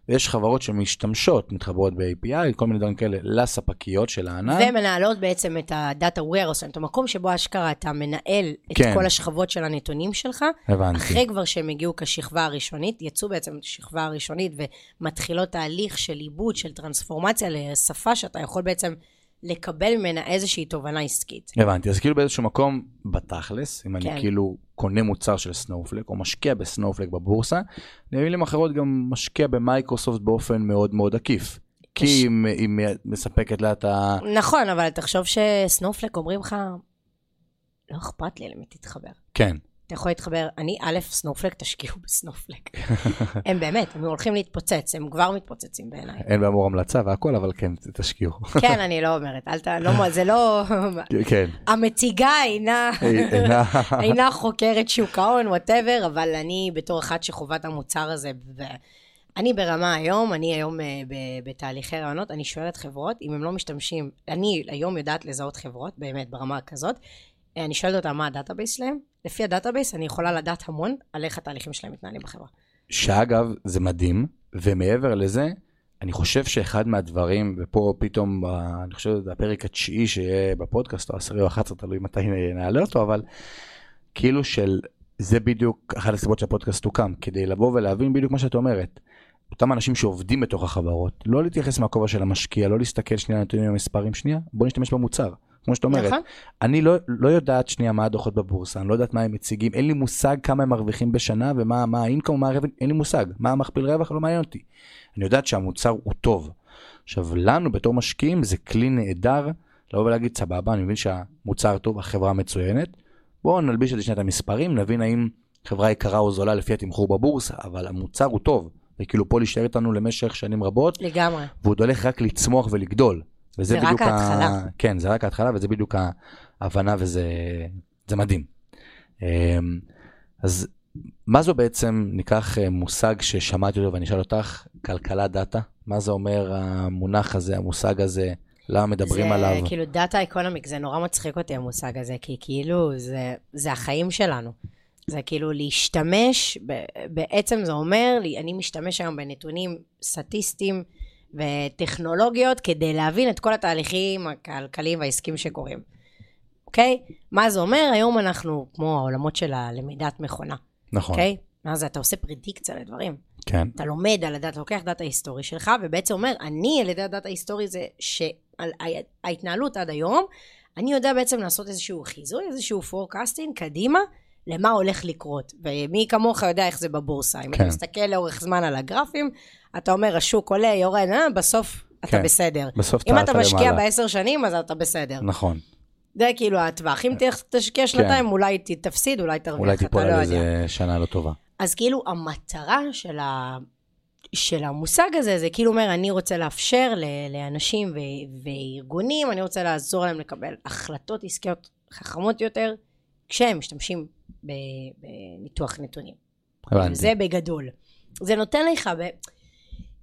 ויש חברות שמשתמשות, מתחברות ב-API, כל מיני דברים כאלה, לספקיות של הענן. ומנהלות בעצם את ה-Data Warehouse, את המקום שבו אשכרה אתה מנהל את כן. כל השכבות של הנתונים שלך. הבנתי. אחרי כבר שהם הגיעו כשכבה הראשונית, יצאו בעצם כשכבה הראשונית ומתחילות תהליך של עיבוד, של טרנספורמציה לשפה שאתה יכול בעצם לקבל ממנה איזושהי תובנה עסקית. הבנתי, אז כאילו באיזשהו מקום, בתכלס, אם כן. אני כאילו קונה מוצר של סנופלק, או משקיע בסנופלק בבורסה, במילים אחרות גם משקיע במייקרוסופט באופן מאוד מאוד עקיף. כי היא, היא מספקת לה את ה... נכון, אבל תחשוב שסנופלק אומרים לך, לא אכפת לי למי תתחבר. כן, אתה יכול להתחבר, אני, א', סנופלק, תשקיעו בסנופלק. הם באמת, הם הולכים להתפוצץ, הם כבר מתפוצצים בעיניי. אין באמור המלצה והכל, אבל כן, תשקיעו. כן, אני לא אומרת, אל ת... לא, זה לא... כן, המציגה אינה... אינה- חוקרת שוק ההון, whatever, אבל אני בתור אחת שחווה את המוצר הזה, ואני ברמה היום, אני היום אה, ב- בתהליכי ראיונות, אני שואלת חברות, אם הם לא משתמשים, אני היום יודעת לזהות חברות, באמת, ברמה כזאת, אה, אני שואלת אותם מה ה database שלהם, לפי ה database אני יכולה לדעת המון על איך התהליכים שלהם מתנהלים בחברה. שאגב, זה מדהים, ומעבר לזה, אני חושב שאחד מהדברים, ופה פתאום, אני חושב שזה הפרק התשיעי שיהיה בפודקאסט, או עשירי או 11, תלוי מתי נעלה אותו, אבל כאילו של, זה בדיוק אחת הסיבות שהפודקאסט הוקם, כדי לבוא ולהבין בדיוק מה שאת אומרת. אותם אנשים שעובדים בתוך החברות, לא להתייחס מהכובע של המשקיע, לא להסתכל שנייה על נתונים המספרים, שנייה, בוא נשתמש במוצר. כמו שאת אומרת, נכון. אני לא, לא יודעת שנייה מה הדוחות בבורסה, אני לא יודעת מה הם מציגים, אין לי מושג כמה הם מרוויחים בשנה ומה מה האינקום, מה הרווח, אין לי מושג, מה המכפיל רווח, לא מעניין אותי. אני יודעת שהמוצר הוא טוב. עכשיו, לנו בתור משקיעים זה כלי נהדר לבוא ולהגיד, סבבה, אני מבין שהמוצר טוב, החברה מצוינת, בואו נלביש את את המספרים, נבין האם חברה יקרה או זולה לפי התמחור בבורסה, אבל המוצר הוא טוב, וכאילו פה להישאר איתנו למשך שנים רבות, לגמרי. והוא עוד הולך רק לצמוח ולגדול. וזה זה רק ההתחלה. ה... כן, זה רק ההתחלה, וזה בדיוק ההבנה, וזה זה מדהים. אמ, אז מה זו בעצם, ניקח אה, מושג ששמעתי אותו ואני אשאל אותך, כלכלה דאטה, מה זה אומר המונח הזה, המושג הזה, למה מדברים זה עליו? כאילו דאטה אקונומיק, זה נורא מצחיק אותי המושג הזה, כי כאילו זה, זה החיים שלנו. זה כאילו להשתמש, בעצם זה אומר לי, אני משתמש היום בנתונים סטטיסטיים וטכנולוגיות כדי להבין את כל התהליכים הכלכליים והעסקיים שקורים. אוקיי? מה זה אומר? היום אנחנו כמו העולמות של הלמידת מכונה, נכון, אוקיי? מה זה? אתה עושה פרדיקציה לדברים. כן, אתה לומד על הדאטה, לוקח דאטה היסטורי שלך, ובעצם אומר, אני על ידי הדאטה ההיסטורי זה שעל ה- ההתנהלות עד היום, אני יודע בעצם לעשות איזשהו חיזוי, איזשהו forecasting קדימה, למה הולך לקרות. ומי כמוך יודע איך זה בבורסה. אם כן. אתה מסתכל לאורך זמן על הגרפים, אתה אומר, השוק עולה, יורד, אה, בסוף אתה כן. בסדר. בסוף אם אתה אתה משקיע למעלה. בעשר שנים, אז אתה בסדר. נכון, זה כאילו הטווח. אם תשקיע שנתיים, אולי ת- תפסיד, אולי תרוויח, אולי אתה תיפול לא על יודע. איזה שנה לא טובה. אז כאילו המטרה של, ה... של המושג הזה, זה כאילו אומר, אני רוצה לאפשר ל... לאנשים ו... וארגונים, אני רוצה לעזור להם לקבל החלטות עסקיות חכמות יותר, כשהם משתמשים ב... בניתוח נתונים. הבנתי. זה בגדול. זה נותן לך, ב...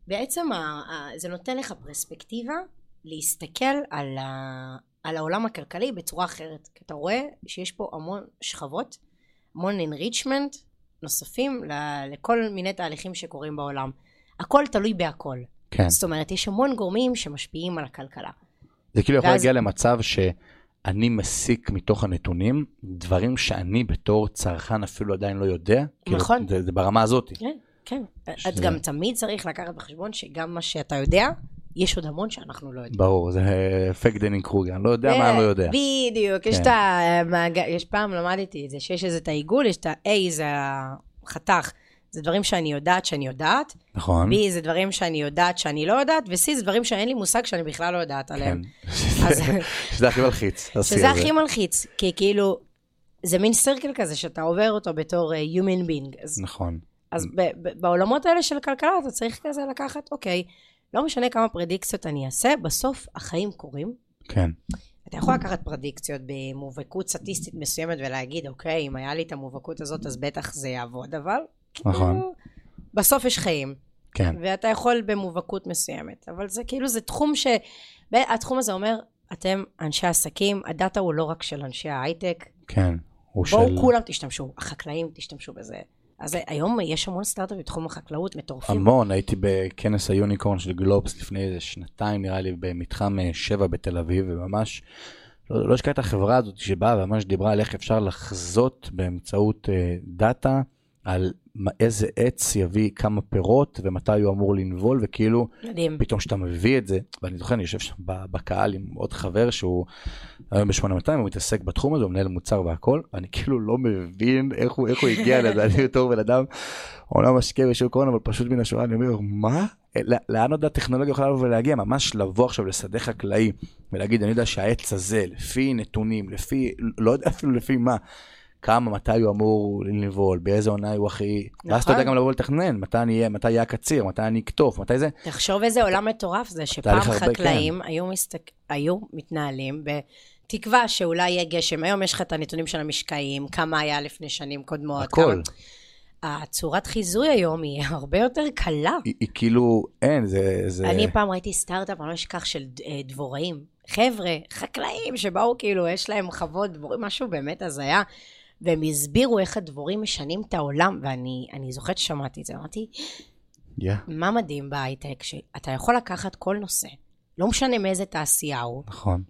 בעצם. זה נותן לך פרספקטיבה להסתכל על, ה... על העולם הכלכלי בצורה אחרת. כי אתה רואה שיש פה המון שכבות, המון enrichment נוספים ל... לכל מיני תהליכים שקורים בעולם. הכל תלוי בהכל. כן. זאת אומרת, יש המון גורמים שמשפיעים על הכלכלה. זה כאילו יכול ואז- להגיע למצב שאני מסיק מתוך הנתונים דברים שאני בתור צרכן אפילו עדיין לא יודע. כאילו, נכון. זה, זה ברמה הזאת. כן, כן. שזה- את גם תמיד צריך לקחת בחשבון שגם מה שאתה יודע, יש עוד המון שאנחנו לא יודעים. ברור, זה אפקט דאנינג קרוגר, אני לא יודע מה אני לא יודע. בדיוק, יש כן. את המעגל, יש פעם למדתי את זה, שיש איזה את העיגול, יש את ה-A זה החתך, זה דברים שאני יודעת שאני יודעת, נכון? B זה דברים שאני יודעת שאני לא יודעת, ו-C זה דברים שאין לי מושג שאני בכלל לא יודעת כן. עליהם. אז- שזה הכי מלחיץ. שזה. הכי מלחיץ, כי כאילו, זה מין סרקל כזה שאתה עובר אותו בתור אה, human being. אז נכון. אז ב- ב- בעולמות האלה של כלכלה אתה צריך כזה לקחת, אוקיי, לא משנה כמה פרדיקציות אני אעשה, בסוף החיים קורים. כן. אתה יכול לקחת פרדיקציות במובהקות סטטיסטית מסוימת ולהגיד, אוקיי, אם היה לי את המובהקות הזאת, אז בטח זה יעבוד, אבל... נכון. כאילו, בסוף יש חיים, כן. ואתה יכול במובהקות מסוימת, אבל זה כאילו, זה תחום ש... התחום הזה אומר, אתם אנשי עסקים, הדאטה הוא לא רק של אנשי ההייטק, כן. הוא בואו של כולם תשתמשו, החקלאים תשתמשו בזה. אז היום יש המון סטארט-אפ בתחום החקלאות, מטורפים. המון, הייתי בכנס ה unicorn של גלובס לפני איזה שנתיים נראה לי במתחם אה, 7 בתל אביב, וממש לא לא את החברה הזאת שבאה וממש דיברה על איך אפשר לחזות באמצעות אה, דאטה על איזה עץ יביא כמה פירות ומתי הוא אמור לנבול, וכאילו מדהים. פתאום שאתה מביא את זה, ואני זוכר, אני יושב שם בקהל עם עוד חבר שהוא היום ב-8200, הוא מתעסק בתחום הזה, הוא מנהל מוצר והכל, ואני כאילו לא מבין איך הוא, איך הוא הגיע לזה, אני בתור בן אדם, אומנם משקיע בשוק ההון, אבל פשוט מן השורה, אני אומר, מה? לא- לאן עוד הטכנולוגיה יכולה לבוא ולהגיע? ממש לבוא עכשיו לשדה חקלאי ולהגיד, אני יודע שהעץ הזה, לפי נתונים, לפי, לא יודע אפילו לפי מה, כמה, מתי הוא אמור לנבול, באיזה עונה הוא הכי... ואז אתה יודע נכון. גם לבוא לתכנן, מתי אני אהיה, מתי יהיה הקציר, מתי אני אקטוף, מתי זה. תחשוב איזה עולם מטורף זה, שפעם חקלאים היו, מסתק... היו מתנהלים בתקווה שאולי יהיה גשם. היום יש לך את הנתונים של המשקעים, כמה היה לפני שנים קודמות. הכל. כמה... הצורת חיזוי היום היא הרבה יותר קלה. היא, היא כאילו, אין, זה... זה... אני פעם ראיתי סטארט-אפ, אני לא אשכח, של אה, דבוראים. חבר'ה, חקלאים שבאו כאילו, יש להם חוות דבורים, משהו באמת הזיה. והם הסבירו איך הדבורים משנים את העולם, ואני אני זוכרת ששמעתי את זה, אמרתי, Yeah, מה מדהים בהייטק, שאתה יכול לקחת כל נושא, לא משנה מאיזה תעשייה הוא, נכון.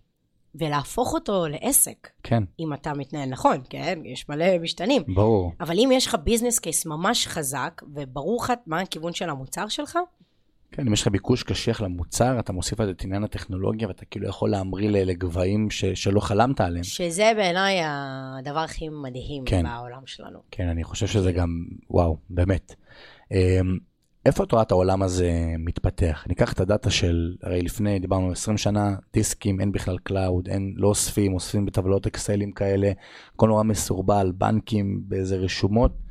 ולהפוך אותו לעסק, כן, אם אתה מתנהל נכון, כן? יש מלא משתנים. ברור. אבל אם יש לך business case ממש חזק, וברור לך מה הכיוון של המוצר שלך, כן, אם יש לך ביקוש קשיח למוצר, אתה מוסיף על את עניין הטכנולוגיה, ואתה כאילו יכול להמריא לגבהים ש- שלא חלמת עליהם. שזה בעיניי הדבר הכי מדהים כן. בעולם שלנו. כן, אני חושב שזה גם, וואו, באמת. אמ, איפה את רואה את העולם הזה מתפתח? ניקח את הדאטה של, הרי לפני, דיברנו 20 שנה, דיסקים, אין בכלל cloud, אין, לא אוספים, אוספים בטבלאות אקסלים כאלה, הכל נורא מסורבל, בנקים באיזה רשומות.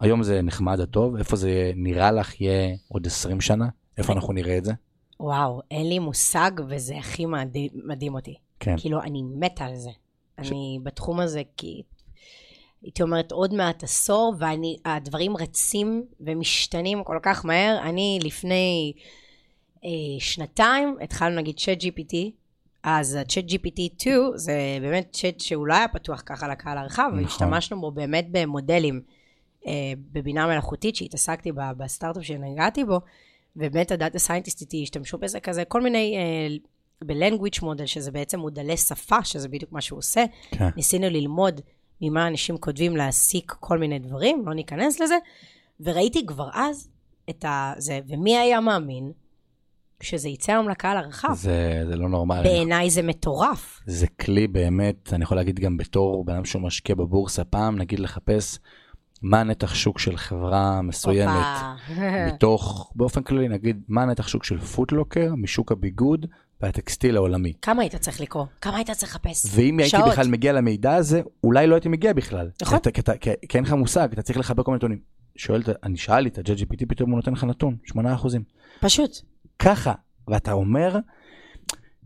היום זה נחמד הטוב, איפה זה נראה לך יהיה עוד 20 שנה? איפה אנחנו נראה את זה? וואו, אין לי מושג, וזה הכי מדהים, מדהים אותי. כן, כאילו, אני מתה על זה. אני בתחום הזה, כי הייתי אומרת עוד מעט עשור, והדברים רצים ומשתנים כל כך מהר. אני לפני אה, שנתיים התחלנו נגיד צ'אט GPT, אז ה ChatGPT 2 זה באמת צ'אט שהוא לא היה פתוח ככה לקהל הרחב, נכון. והשתמשנו בו באמת במודלים בבינה מלאכותית שהתעסקתי בה, בסטארט-אפ שנגעתי בו, ובאמת הדאטה סיינטיסט איתי השתמשו בזה כזה, כל מיני, אה, ב-language model, שזה בעצם מודלי שפה, שזה בדיוק מה שהוא עושה. כן, ניסינו ללמוד ממה אנשים כותבים להסיק כל מיני דברים, לא ניכנס לזה, וראיתי כבר אז את. זה, ומי היה מאמין שזה יצא היום לקהל הרחב? זה, זה לא נורמלי. בעיניי זה מטורף. זה כלי באמת, אני יכול להגיד גם בתור בן אדם שהוא משקיע בבורסה פעם, נגיד לחפש מה הנתח שוק של חברה מסוימת. מתוך, באופן כללי נגיד, מה הנתח שוק של פוטלוקר משוק הביגוד והטקסטיל העולמי. כמה היית צריך לקרוא? כמה היית צריך לחפש? ואם הייתי שעות. בכלל מגיע למידע הזה, אולי לא הייתי מגיע בכלל. נכון. כי, אין לך מושג, אתה צריך לחבר כל מיני נתונים. שואל, אני שאלתי את ה-JGPT, פתאום הוא נותן לך נתון, 8%. פשוט. ככה, ואתה אומר,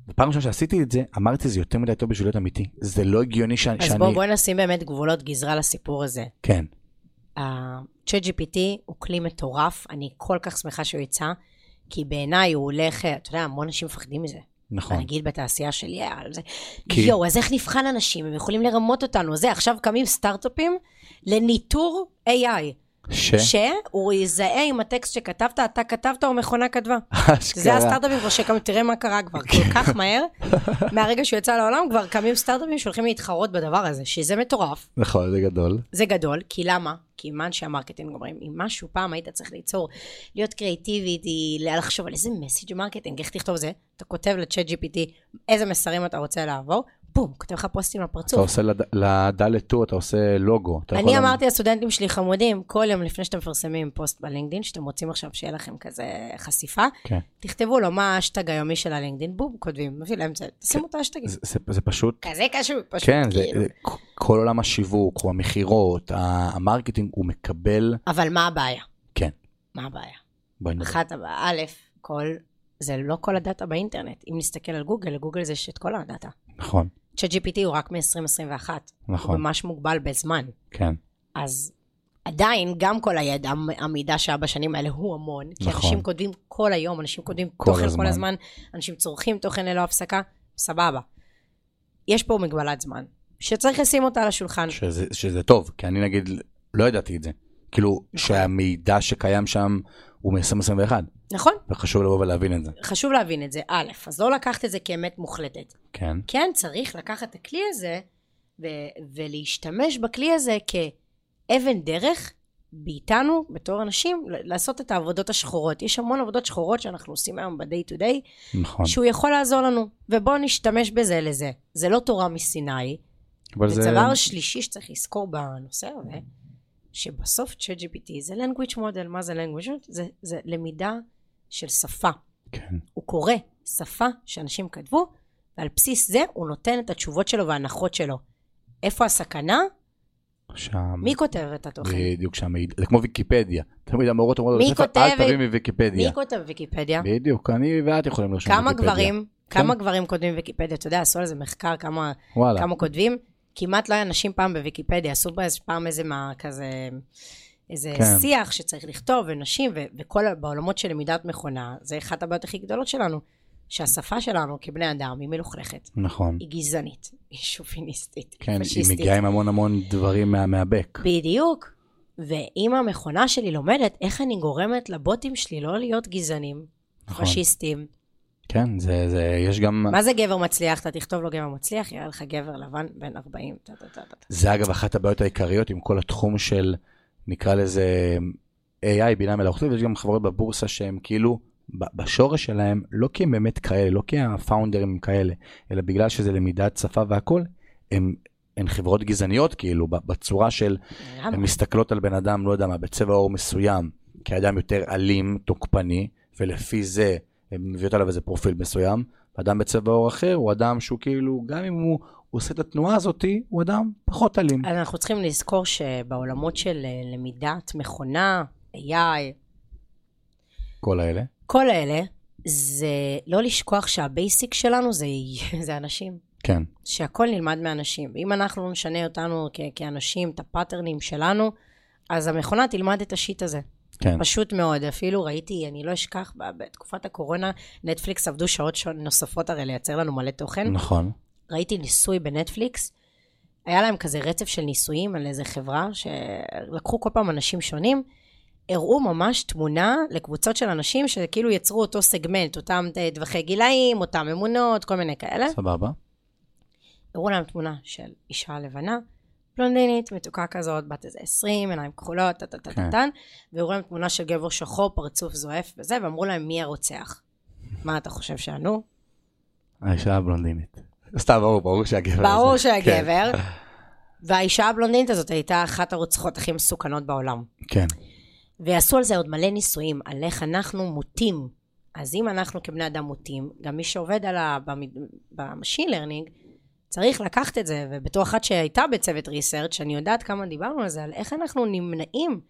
בפעם ראשונה שעשיתי את זה, אמרתי זה יותר מדי טוב בשביל להיות אמיתי. זה לא הגיוני ש... אז שאני... בואו בוא נשים באמת גבולות גזרה לסיפור הזה. כן, ה-Chat GPT הוא כלי מטורף, אני כל כך שמחה שהוא יצא, כי בעיניי הוא הולך, אתה יודע, המון אנשים מפחדים מזה. נכון. נגיד בתעשייה שלי, על זה. כי- יואו, אז איך נבחן אנשים? הם יכולים לרמות אותנו. זה, עכשיו קמים סטארט-אפים לניטור AI. ש... שהוא יזהה עם הטקסט שכתבת, אתה כתבת או מכונה כתבה. אשכרה. זה הסטארט-אפים כבר שקמים, תראה מה קרה כבר כל כך מהר. מהרגע שהוא יצא לעולם, כבר קמים סטארט-אפים שהולכים להתחרות בדבר הזה, שזה מטורף. נכון, זה גדול. זה גדול, כי למה? כי מה אנשי ה marketing אומרים, אם משהו פעם היית צריך ליצור, להיות creativity, לחשוב על איזה message marketing, איך תכתוב זה, אתה כותב ל ChatGPT איזה מסרים אתה רוצה להעביר, בום, כותב לך פוסטים אתה לפרצוף. עושה לד- לדלת טור, אתה עושה לוגו. אתה אני אמרתי לסטודנטים שלי חמודים, כל יום לפני שאתם מפרסמים פוסט בלינקדאין, שאתם רוצים עכשיו שיהיה לכם כזה חשיפה, כן. תכתבו לו מה האשטג היומי של הלינקדאין, בום, כותבים, מביא להם את זה, תשימו את האשטגים. זה- זה- זה פשוט, כזה קשור, פשוט. כן, זה- כאילו. זה- כל עולם השיווק, או המכירות, המרקטינג, הוא מקבל, אבל מה הבעיה? כן, מה הבעיה? אחת הבעיה, א', כל, זה לא כל הדאטה באינטרנט. אם נסתכל על גוגל, לגוגל זה יש את כל הדאטה. נכון, צ'אט GPT הוא רק מ-2021. הוא נכון, ממש מוגבל בזמן. כן, אז עדיין, גם כל הידע, המידע שהיה בשנים האלה הוא המון. כי נכון. אנשים כותבים כל היום, אנשים כותבים כל תוכן הזמן. כל הזמן, אנשים צורכים תוכן ללא הפסקה, סבבה. יש פה מגבלת זמן, שצריך לשים אותה על השולחן. שזה, שזה טוב, כי אני נגיד לא ידעתי את זה. כאילו, שהמידע שקיים שם הוא מ-2021, נכון? וחשוב לבוא ולהבין את זה. חשוב להבין את זה. א', אז לא לקחת את זה כאמת מוחלטת. כן, כן צריך לקחת את הכלי הזה ו- ולהשתמש בכלי הזה כאבן דרך באיתנו, בתור אנשים, לעשות את העבודות השחורות. יש המון עבודות שחורות שאנחנו עושים היום ב-day to day, נכון. שהוא יכול לעזור לנו, ובואו נשתמש בזה לזה. זה לא תורה מסיני. אבל זה... ודבר שלישי שצריך לזכור בנושא הזה, שבסוף ChatGPT זה language model, מה זה language model? זה, זה למידה של שפה. כן, הוא קורא שפה שאנשים כתבו, ועל בסיס זה הוא נותן את התשובות שלו וההנחות שלו. איפה הסכנה? שם... מי כותב את התוכן? בדיוק שהמידע, זה כמו ויקיפדיה. תמיד המורות אומרות, מי "בית ספר, כותב אל תביא מי מוויקיפדיה. כותב ויקיפדיה? בדיוק, אני ואת יכולים לרשום כמה ויקיפדיה. גברים, כמה גברים כותבים ויקיפדיה? אתה יודע, עשו על זה מחקר, כמה וואלה, כמה כותבים? כמעט לא היה נשים פעם בוויקיפדיה, עשו פעם איזה מה, כזה, איזה כן. שיח שצריך לכתוב, ונשים, ו- וכל, בעולמות של למידת מכונה, זה אחת הבעיות הכי גדולות שלנו, שהשפה שלנו כבני אדם היא מלוכלכת, נכון. היא גזענית, היא שוביניסטית, כן, היא היא פשיסטית. מגיעה עם המון המון דברים מה- מהבק. בדיוק. ואם המכונה שלי לומדת איך אני גורמת לבוטים שלי לא להיות גזענים, נכון. פשיסטים, כן, זה, זה, יש גם... מה זה גבר מצליח? אתה תכתוב לו גבר מצליח, יראה לך גבר לבן בן 40. טה, טה, טה, טה. זה אגב אחת הבעיות העיקריות עם כל התחום של, נקרא לזה AI, בינה מלאכותית, ויש גם חברות בבורסה שהם כאילו, בשורש שלהם, לא כי הם באמת כאלה, לא כי הפאונדרים הם כאלה, אלא בגלל שזה למידת שפה והכל, הם, הן חברות גזעניות כאילו, בצורה של? הן מסתכלות על בן אדם, לא יודע מה, בצבע עור מסוים, כאדם יותר אלים, תוקפני, ולפי זה הן מביאות עליו איזה פרופיל מסוים. אדם בצבע עור אחר הוא אדם שהוא כאילו, גם אם הוא עושה את התנועה הזאתי, הוא אדם פחות אלים. אז אנחנו צריכים לזכור שבעולמות של אה, למידת מכונה, AI, כל האלה. כל אלה, זה לא לשכוח שה basic שלנו זה, זה אנשים. כן, שהכל נלמד מאנשים. אם אנחנו לא נשנה אותנו כ- כאנשים, את הפאטרנים שלנו, אז המכונה תלמד את השיט הזה. כן. פשוט מאוד. אפילו ראיתי, אני לא אשכח, בתקופת הקורונה, נטפליקס עבדו שעות נוספות הרי לייצר לנו מלא תוכן. נכון. ראיתי ניסוי בנטפליקס, היה להם כזה רצף של ניסויים על איזה חברה, שלקחו כל פעם אנשים שונים, הראו ממש תמונה לקבוצות של אנשים שכאילו יצרו אותו סגמנט, אותם טווחי גילאים, אותם אמונות, כל מיני כאלה. סבבה. הראו להם תמונה של אישה לבנה, בלונדינית, מתוקה כזאת, בת איזה 20, עיניים כחולות, טה טה טה כן. והראו להם תמונה של גבר שחור, פרצוף זועף וזה, ואמרו להם מי הרוצח. מה אתה חושב שענו? האישה הבלונדינית. סתם, ברור, ברור שהגבר ברור. שהגבר. והאישה הבלונדינית הזאת הייתה אחת הרוצחות הכי מסוכנות בעולם. כן, ועשו על זה עוד מלא ניסויים, על איך אנחנו מוטים. אז אם אנחנו כבני אדם מוטים, גם מי שעובד על ה... ב machine learning, צריך לקחת את זה, ובתור אחת שהייתה בצוות research, אני יודעת כמה דיברנו על זה, על איך אנחנו נמנעים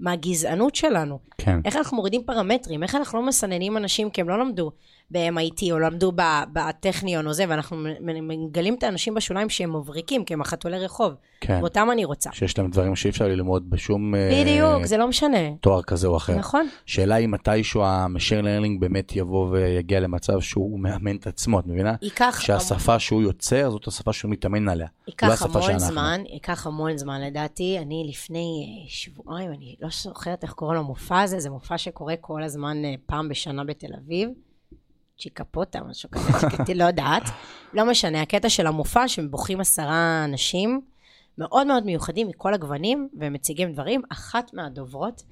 מהגזענות שלנו. כן. איך אנחנו מורידים פרמטרים, איך אנחנו לא מסננים אנשים כי הם לא למדו ב-MIT או למדו בטכניון או זה, ואנחנו מגלים את האנשים בשוליים שהם מבריקים, כי הם החתולי רחוב. כן. ואותם אני רוצה. שיש להם דברים שאי אפשר ללמוד בשום אה, בדיוק, זה לא משנה. תואר כזה או אחר. נכון. שאלה אם מתישהו ה machine learning באמת יבוא ויגיע למצב שהוא מאמן את עצמו, את מבינה? ייקח שהשפה שהוא יוצר זאת השפה שהוא מתאמן עליה. לא ייקח השפה המון שאנחנו. זמן, ייקח המון זמן לדעתי. אני לפני אה, שבועיים, אני לא זוכרת איך קוראים למופע הזה, זה מופע שקורה כל הזמן אה, פעם בשנה בתל אביב. צ'יקפוטה, משהו כזה, צ'יקטי, לא יודעת. לא משנה, הקטע של המופע, שבוכים עשרה אנשים, מאוד מאוד מיוחדים מכל הגוונים, והם מציגים דברים. אחת מהדוברות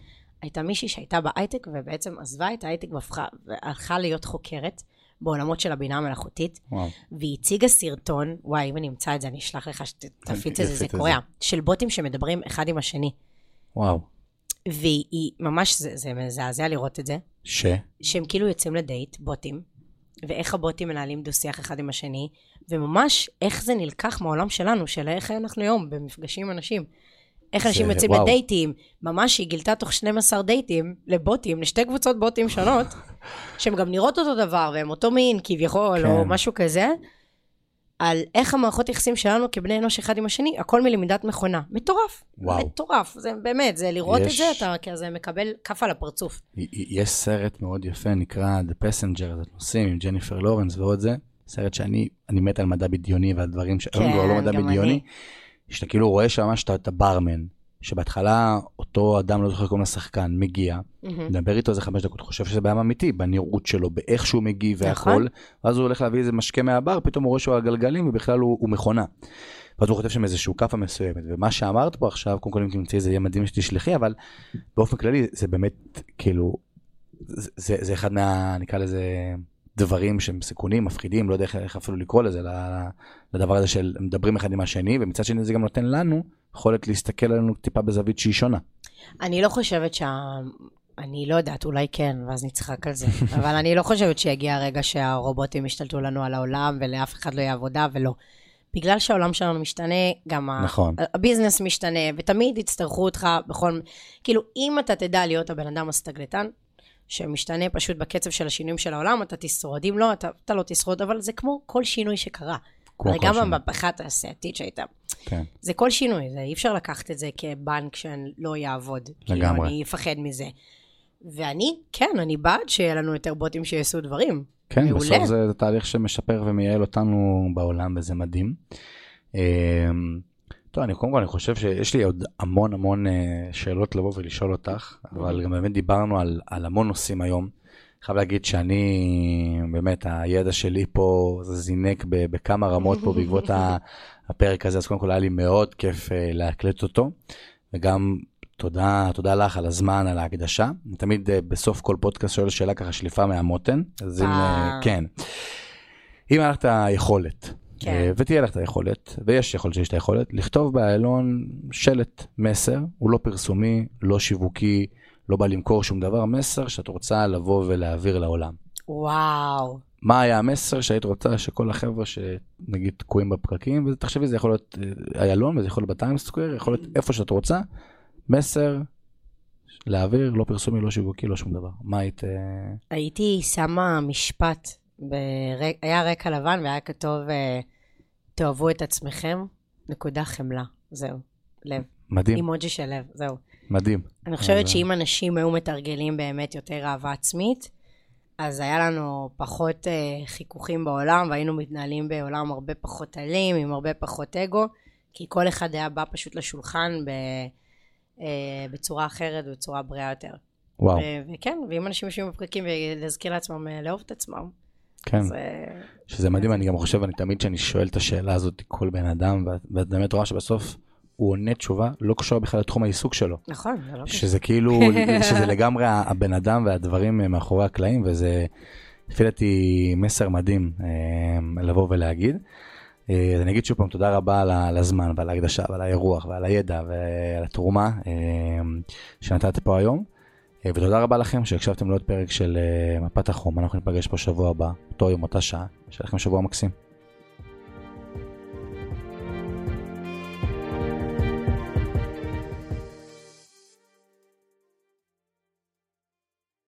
הייתה מישהי שהייתה בהייטק, ובעצם עזבה את ההייטק והלכה להיות חוקרת בעולמות של הבינה המלאכותית. וואו. והיא הציגה סרטון, וואי, אם אני אמצא את זה, אני אשלח לך שתפיץ את זה, זה קורע, של בוטים שמדברים אחד עם השני. וואו. והיא ממש, זה, זה מזעזע לראות את זה, ש? שהם כאילו יוצאים לדייט, בוטים, ואיך הבוטים מנהלים דו-שיח אחד עם השני, וממש איך זה נלקח מהעולם שלנו, של איך אנחנו היום במפגשים עם אנשים. איך אנשים יוצאים. לדייטים, ממש היא גילתה תוך 12 דייטים לבוטים, לשתי קבוצות בוטים שונות, שהן גם נראות אותו דבר, והן אותו מין כביכול, כן. או משהו כזה, על איך המערכות יחסים שלנו כבני אנוש אחד עם השני, הכל מלמידת מכונה. מטורף. וואו. מטורף. זה באמת, זה לראות יש- את זה, אתה כזה מקבל כאפה על הפרצוף. יש סרט מאוד יפה, נקרא The Passenger, זה נוסעים עם ג'ניפר לורנס ועוד זה. סרט שאני אני מת על מדע בדיוני ועל דברים שהיום כבר לא מדע גם בדיוני. אני. שאתה כאילו רואה שם ממש את- את הברמן, שבהתחלה אותו אדם, לא זוכר קוראים לשחקן, מגיע, מהמם. מדבר איתו איזה חמש דקות, חושב שזה בעיה אמיתי, בנראות שלו, באיך שהוא מגיב נכון. והכל, ואז הוא הולך להביא איזה משקה מהבר, פתאום הוא רואה שהוא על גלגלים ובכלל הוא, הוא מכונה. ואז הוא כותב שם איזשהו כאפה מסוימת, ומה שאמרת פה עכשיו, קודם כל אם תמצאי זה יהיה מדהים שתשלחי, אבל באופן כללי זה באמת כאילו, זה, זה, זה אחד מה, נקרא לזה, דברים שהם סיכונים, מפחידים, לא יודע איך, איך אפילו לקרוא לזה, לדבר הזה של מדברים אחד עם השני, ומצד שני זה גם נותן לנו יכולת להסתכל עלינו טיפה בזווית שהיא שונה. אני לא חושבת שה... אני לא יודעת, אולי כן, ואז נצחק על זה. אבל אני לא חושבת שיגיע הרגע שהרובוטים ישתלטו לנו על העולם ולאף אחד לא יהיה עבודה ולא. בגלל שהעולם שלנו משתנה, גם נכון. הביזנס משתנה, ותמיד יצטרכו אותך בכל... כאילו, אם אתה תדע להיות הבן אדם הסטגלטן, שמשתנה פשוט בקצב של השינויים של העולם, אתה תשרוד. אם לא, אתה, אתה לא תשרוד, אבל זה כמו כל שינוי שקרה. הרי גם. המהפכה התעשייתית שהייתה. כן. זה כל שינוי, זה אי אפשר לקחת את זה כבנק שלא יעבוד. לגמרי. כאילו, אני אפחד מזה. ואני, כן, אני בעד שיהיה לנו יותר בוטים שיעשו דברים. כן, מעולה. בסוף זה, זה תהליך שמשפר ומייעל אותנו בעולם וזה מדהים. טוב, אני קודם כל, אני חושב שיש לי עוד המון המון אה, שאלות לבוא ולשאול אותך, אבל גם באמת דיברנו על, על המון נושאים היום, חייב להגיד שאני, באמת, הידע שלי פה זינק בכמה רמות פה בעקבות הפרק הזה, אז קודם כל היה לי מאוד כיף להקלט אותו, וגם תודה, תודה לך על הזמן, על ההקדשה. אני תמיד בסוף כל פודקאסט שואל שאלה ככה שליפה מהמותן, אז אם, כן. אם היה לך את היכולת, כן. אה, ותהיה לך את היכולת, ויש יכולת שיש את היכולת, לכתוב באיילון שלט, מסר, הוא לא פרסומי, לא שיווקי, לא בא למכור שום דבר, מסר שאת רוצה לבוא ולהעביר לעולם. וואו. מה היה המסר שהיית רוצה שכל החבר'ה שנגיד תקועים בפקקים, ותחשבי זה יכול להיות אה, איילון וזה יכול להיות בטיימס סקוויר, יכול להיות איפה שאת רוצה, מסר להעביר, לא פרסומי, לא שיווקי, לא שום דבר. מה היית... אה, הייתי שמה משפט ברק, היה רקע לבן והיה כתוב, אה, תאהבו את עצמכם, נקודה חמלה. זהו, לב. מדהים. אימוג'י של לב, זהו. מדהים. אני חושבת שאם אנשים היו מתרגלים באמת יותר אהבה עצמית, אז היה לנו פחות uh, חיכוכים בעולם, והיינו מתנהלים בעולם הרבה פחות אלים, עם הרבה פחות אגו, כי כל אחד היה בא פשוט לשולחן ב, uh, בצורה אחרת, בצורה בריאה יותר. וואו. וכן, ואם אנשים יושבים בפקקים ולהזכיר לעצמם לאהוב את עצמם, כן, שזה מדהים, אני גם חושב, אני תמיד כשאני שואל את השאלה הזאת, כל בן אדם, ואת באמת רואה שבסוף הוא עונה תשובה, לא קשור בכלל לתחום העיסוק שלו. נכון, זה לא קשור. שזה כאילו, שזה לגמרי הבן אדם והדברים מאחורי הקלעים, וזה, לפי דעתי, מסר מדהים אה, לבוא ולהגיד. אה, אז אני אגיד שוב פעם תודה רבה על הזמן ועל ההקדשה ועל האירוח ועל הידע ועל התרומה אה, שנתת פה היום. אה, ותודה רבה לכם שהקשבתם לעוד פרק של אה, מפת החום, אנחנו ניפגש פה שבוע הבא, אותו יום, אותה שעה, שיהיה לכם שבוע מקסים.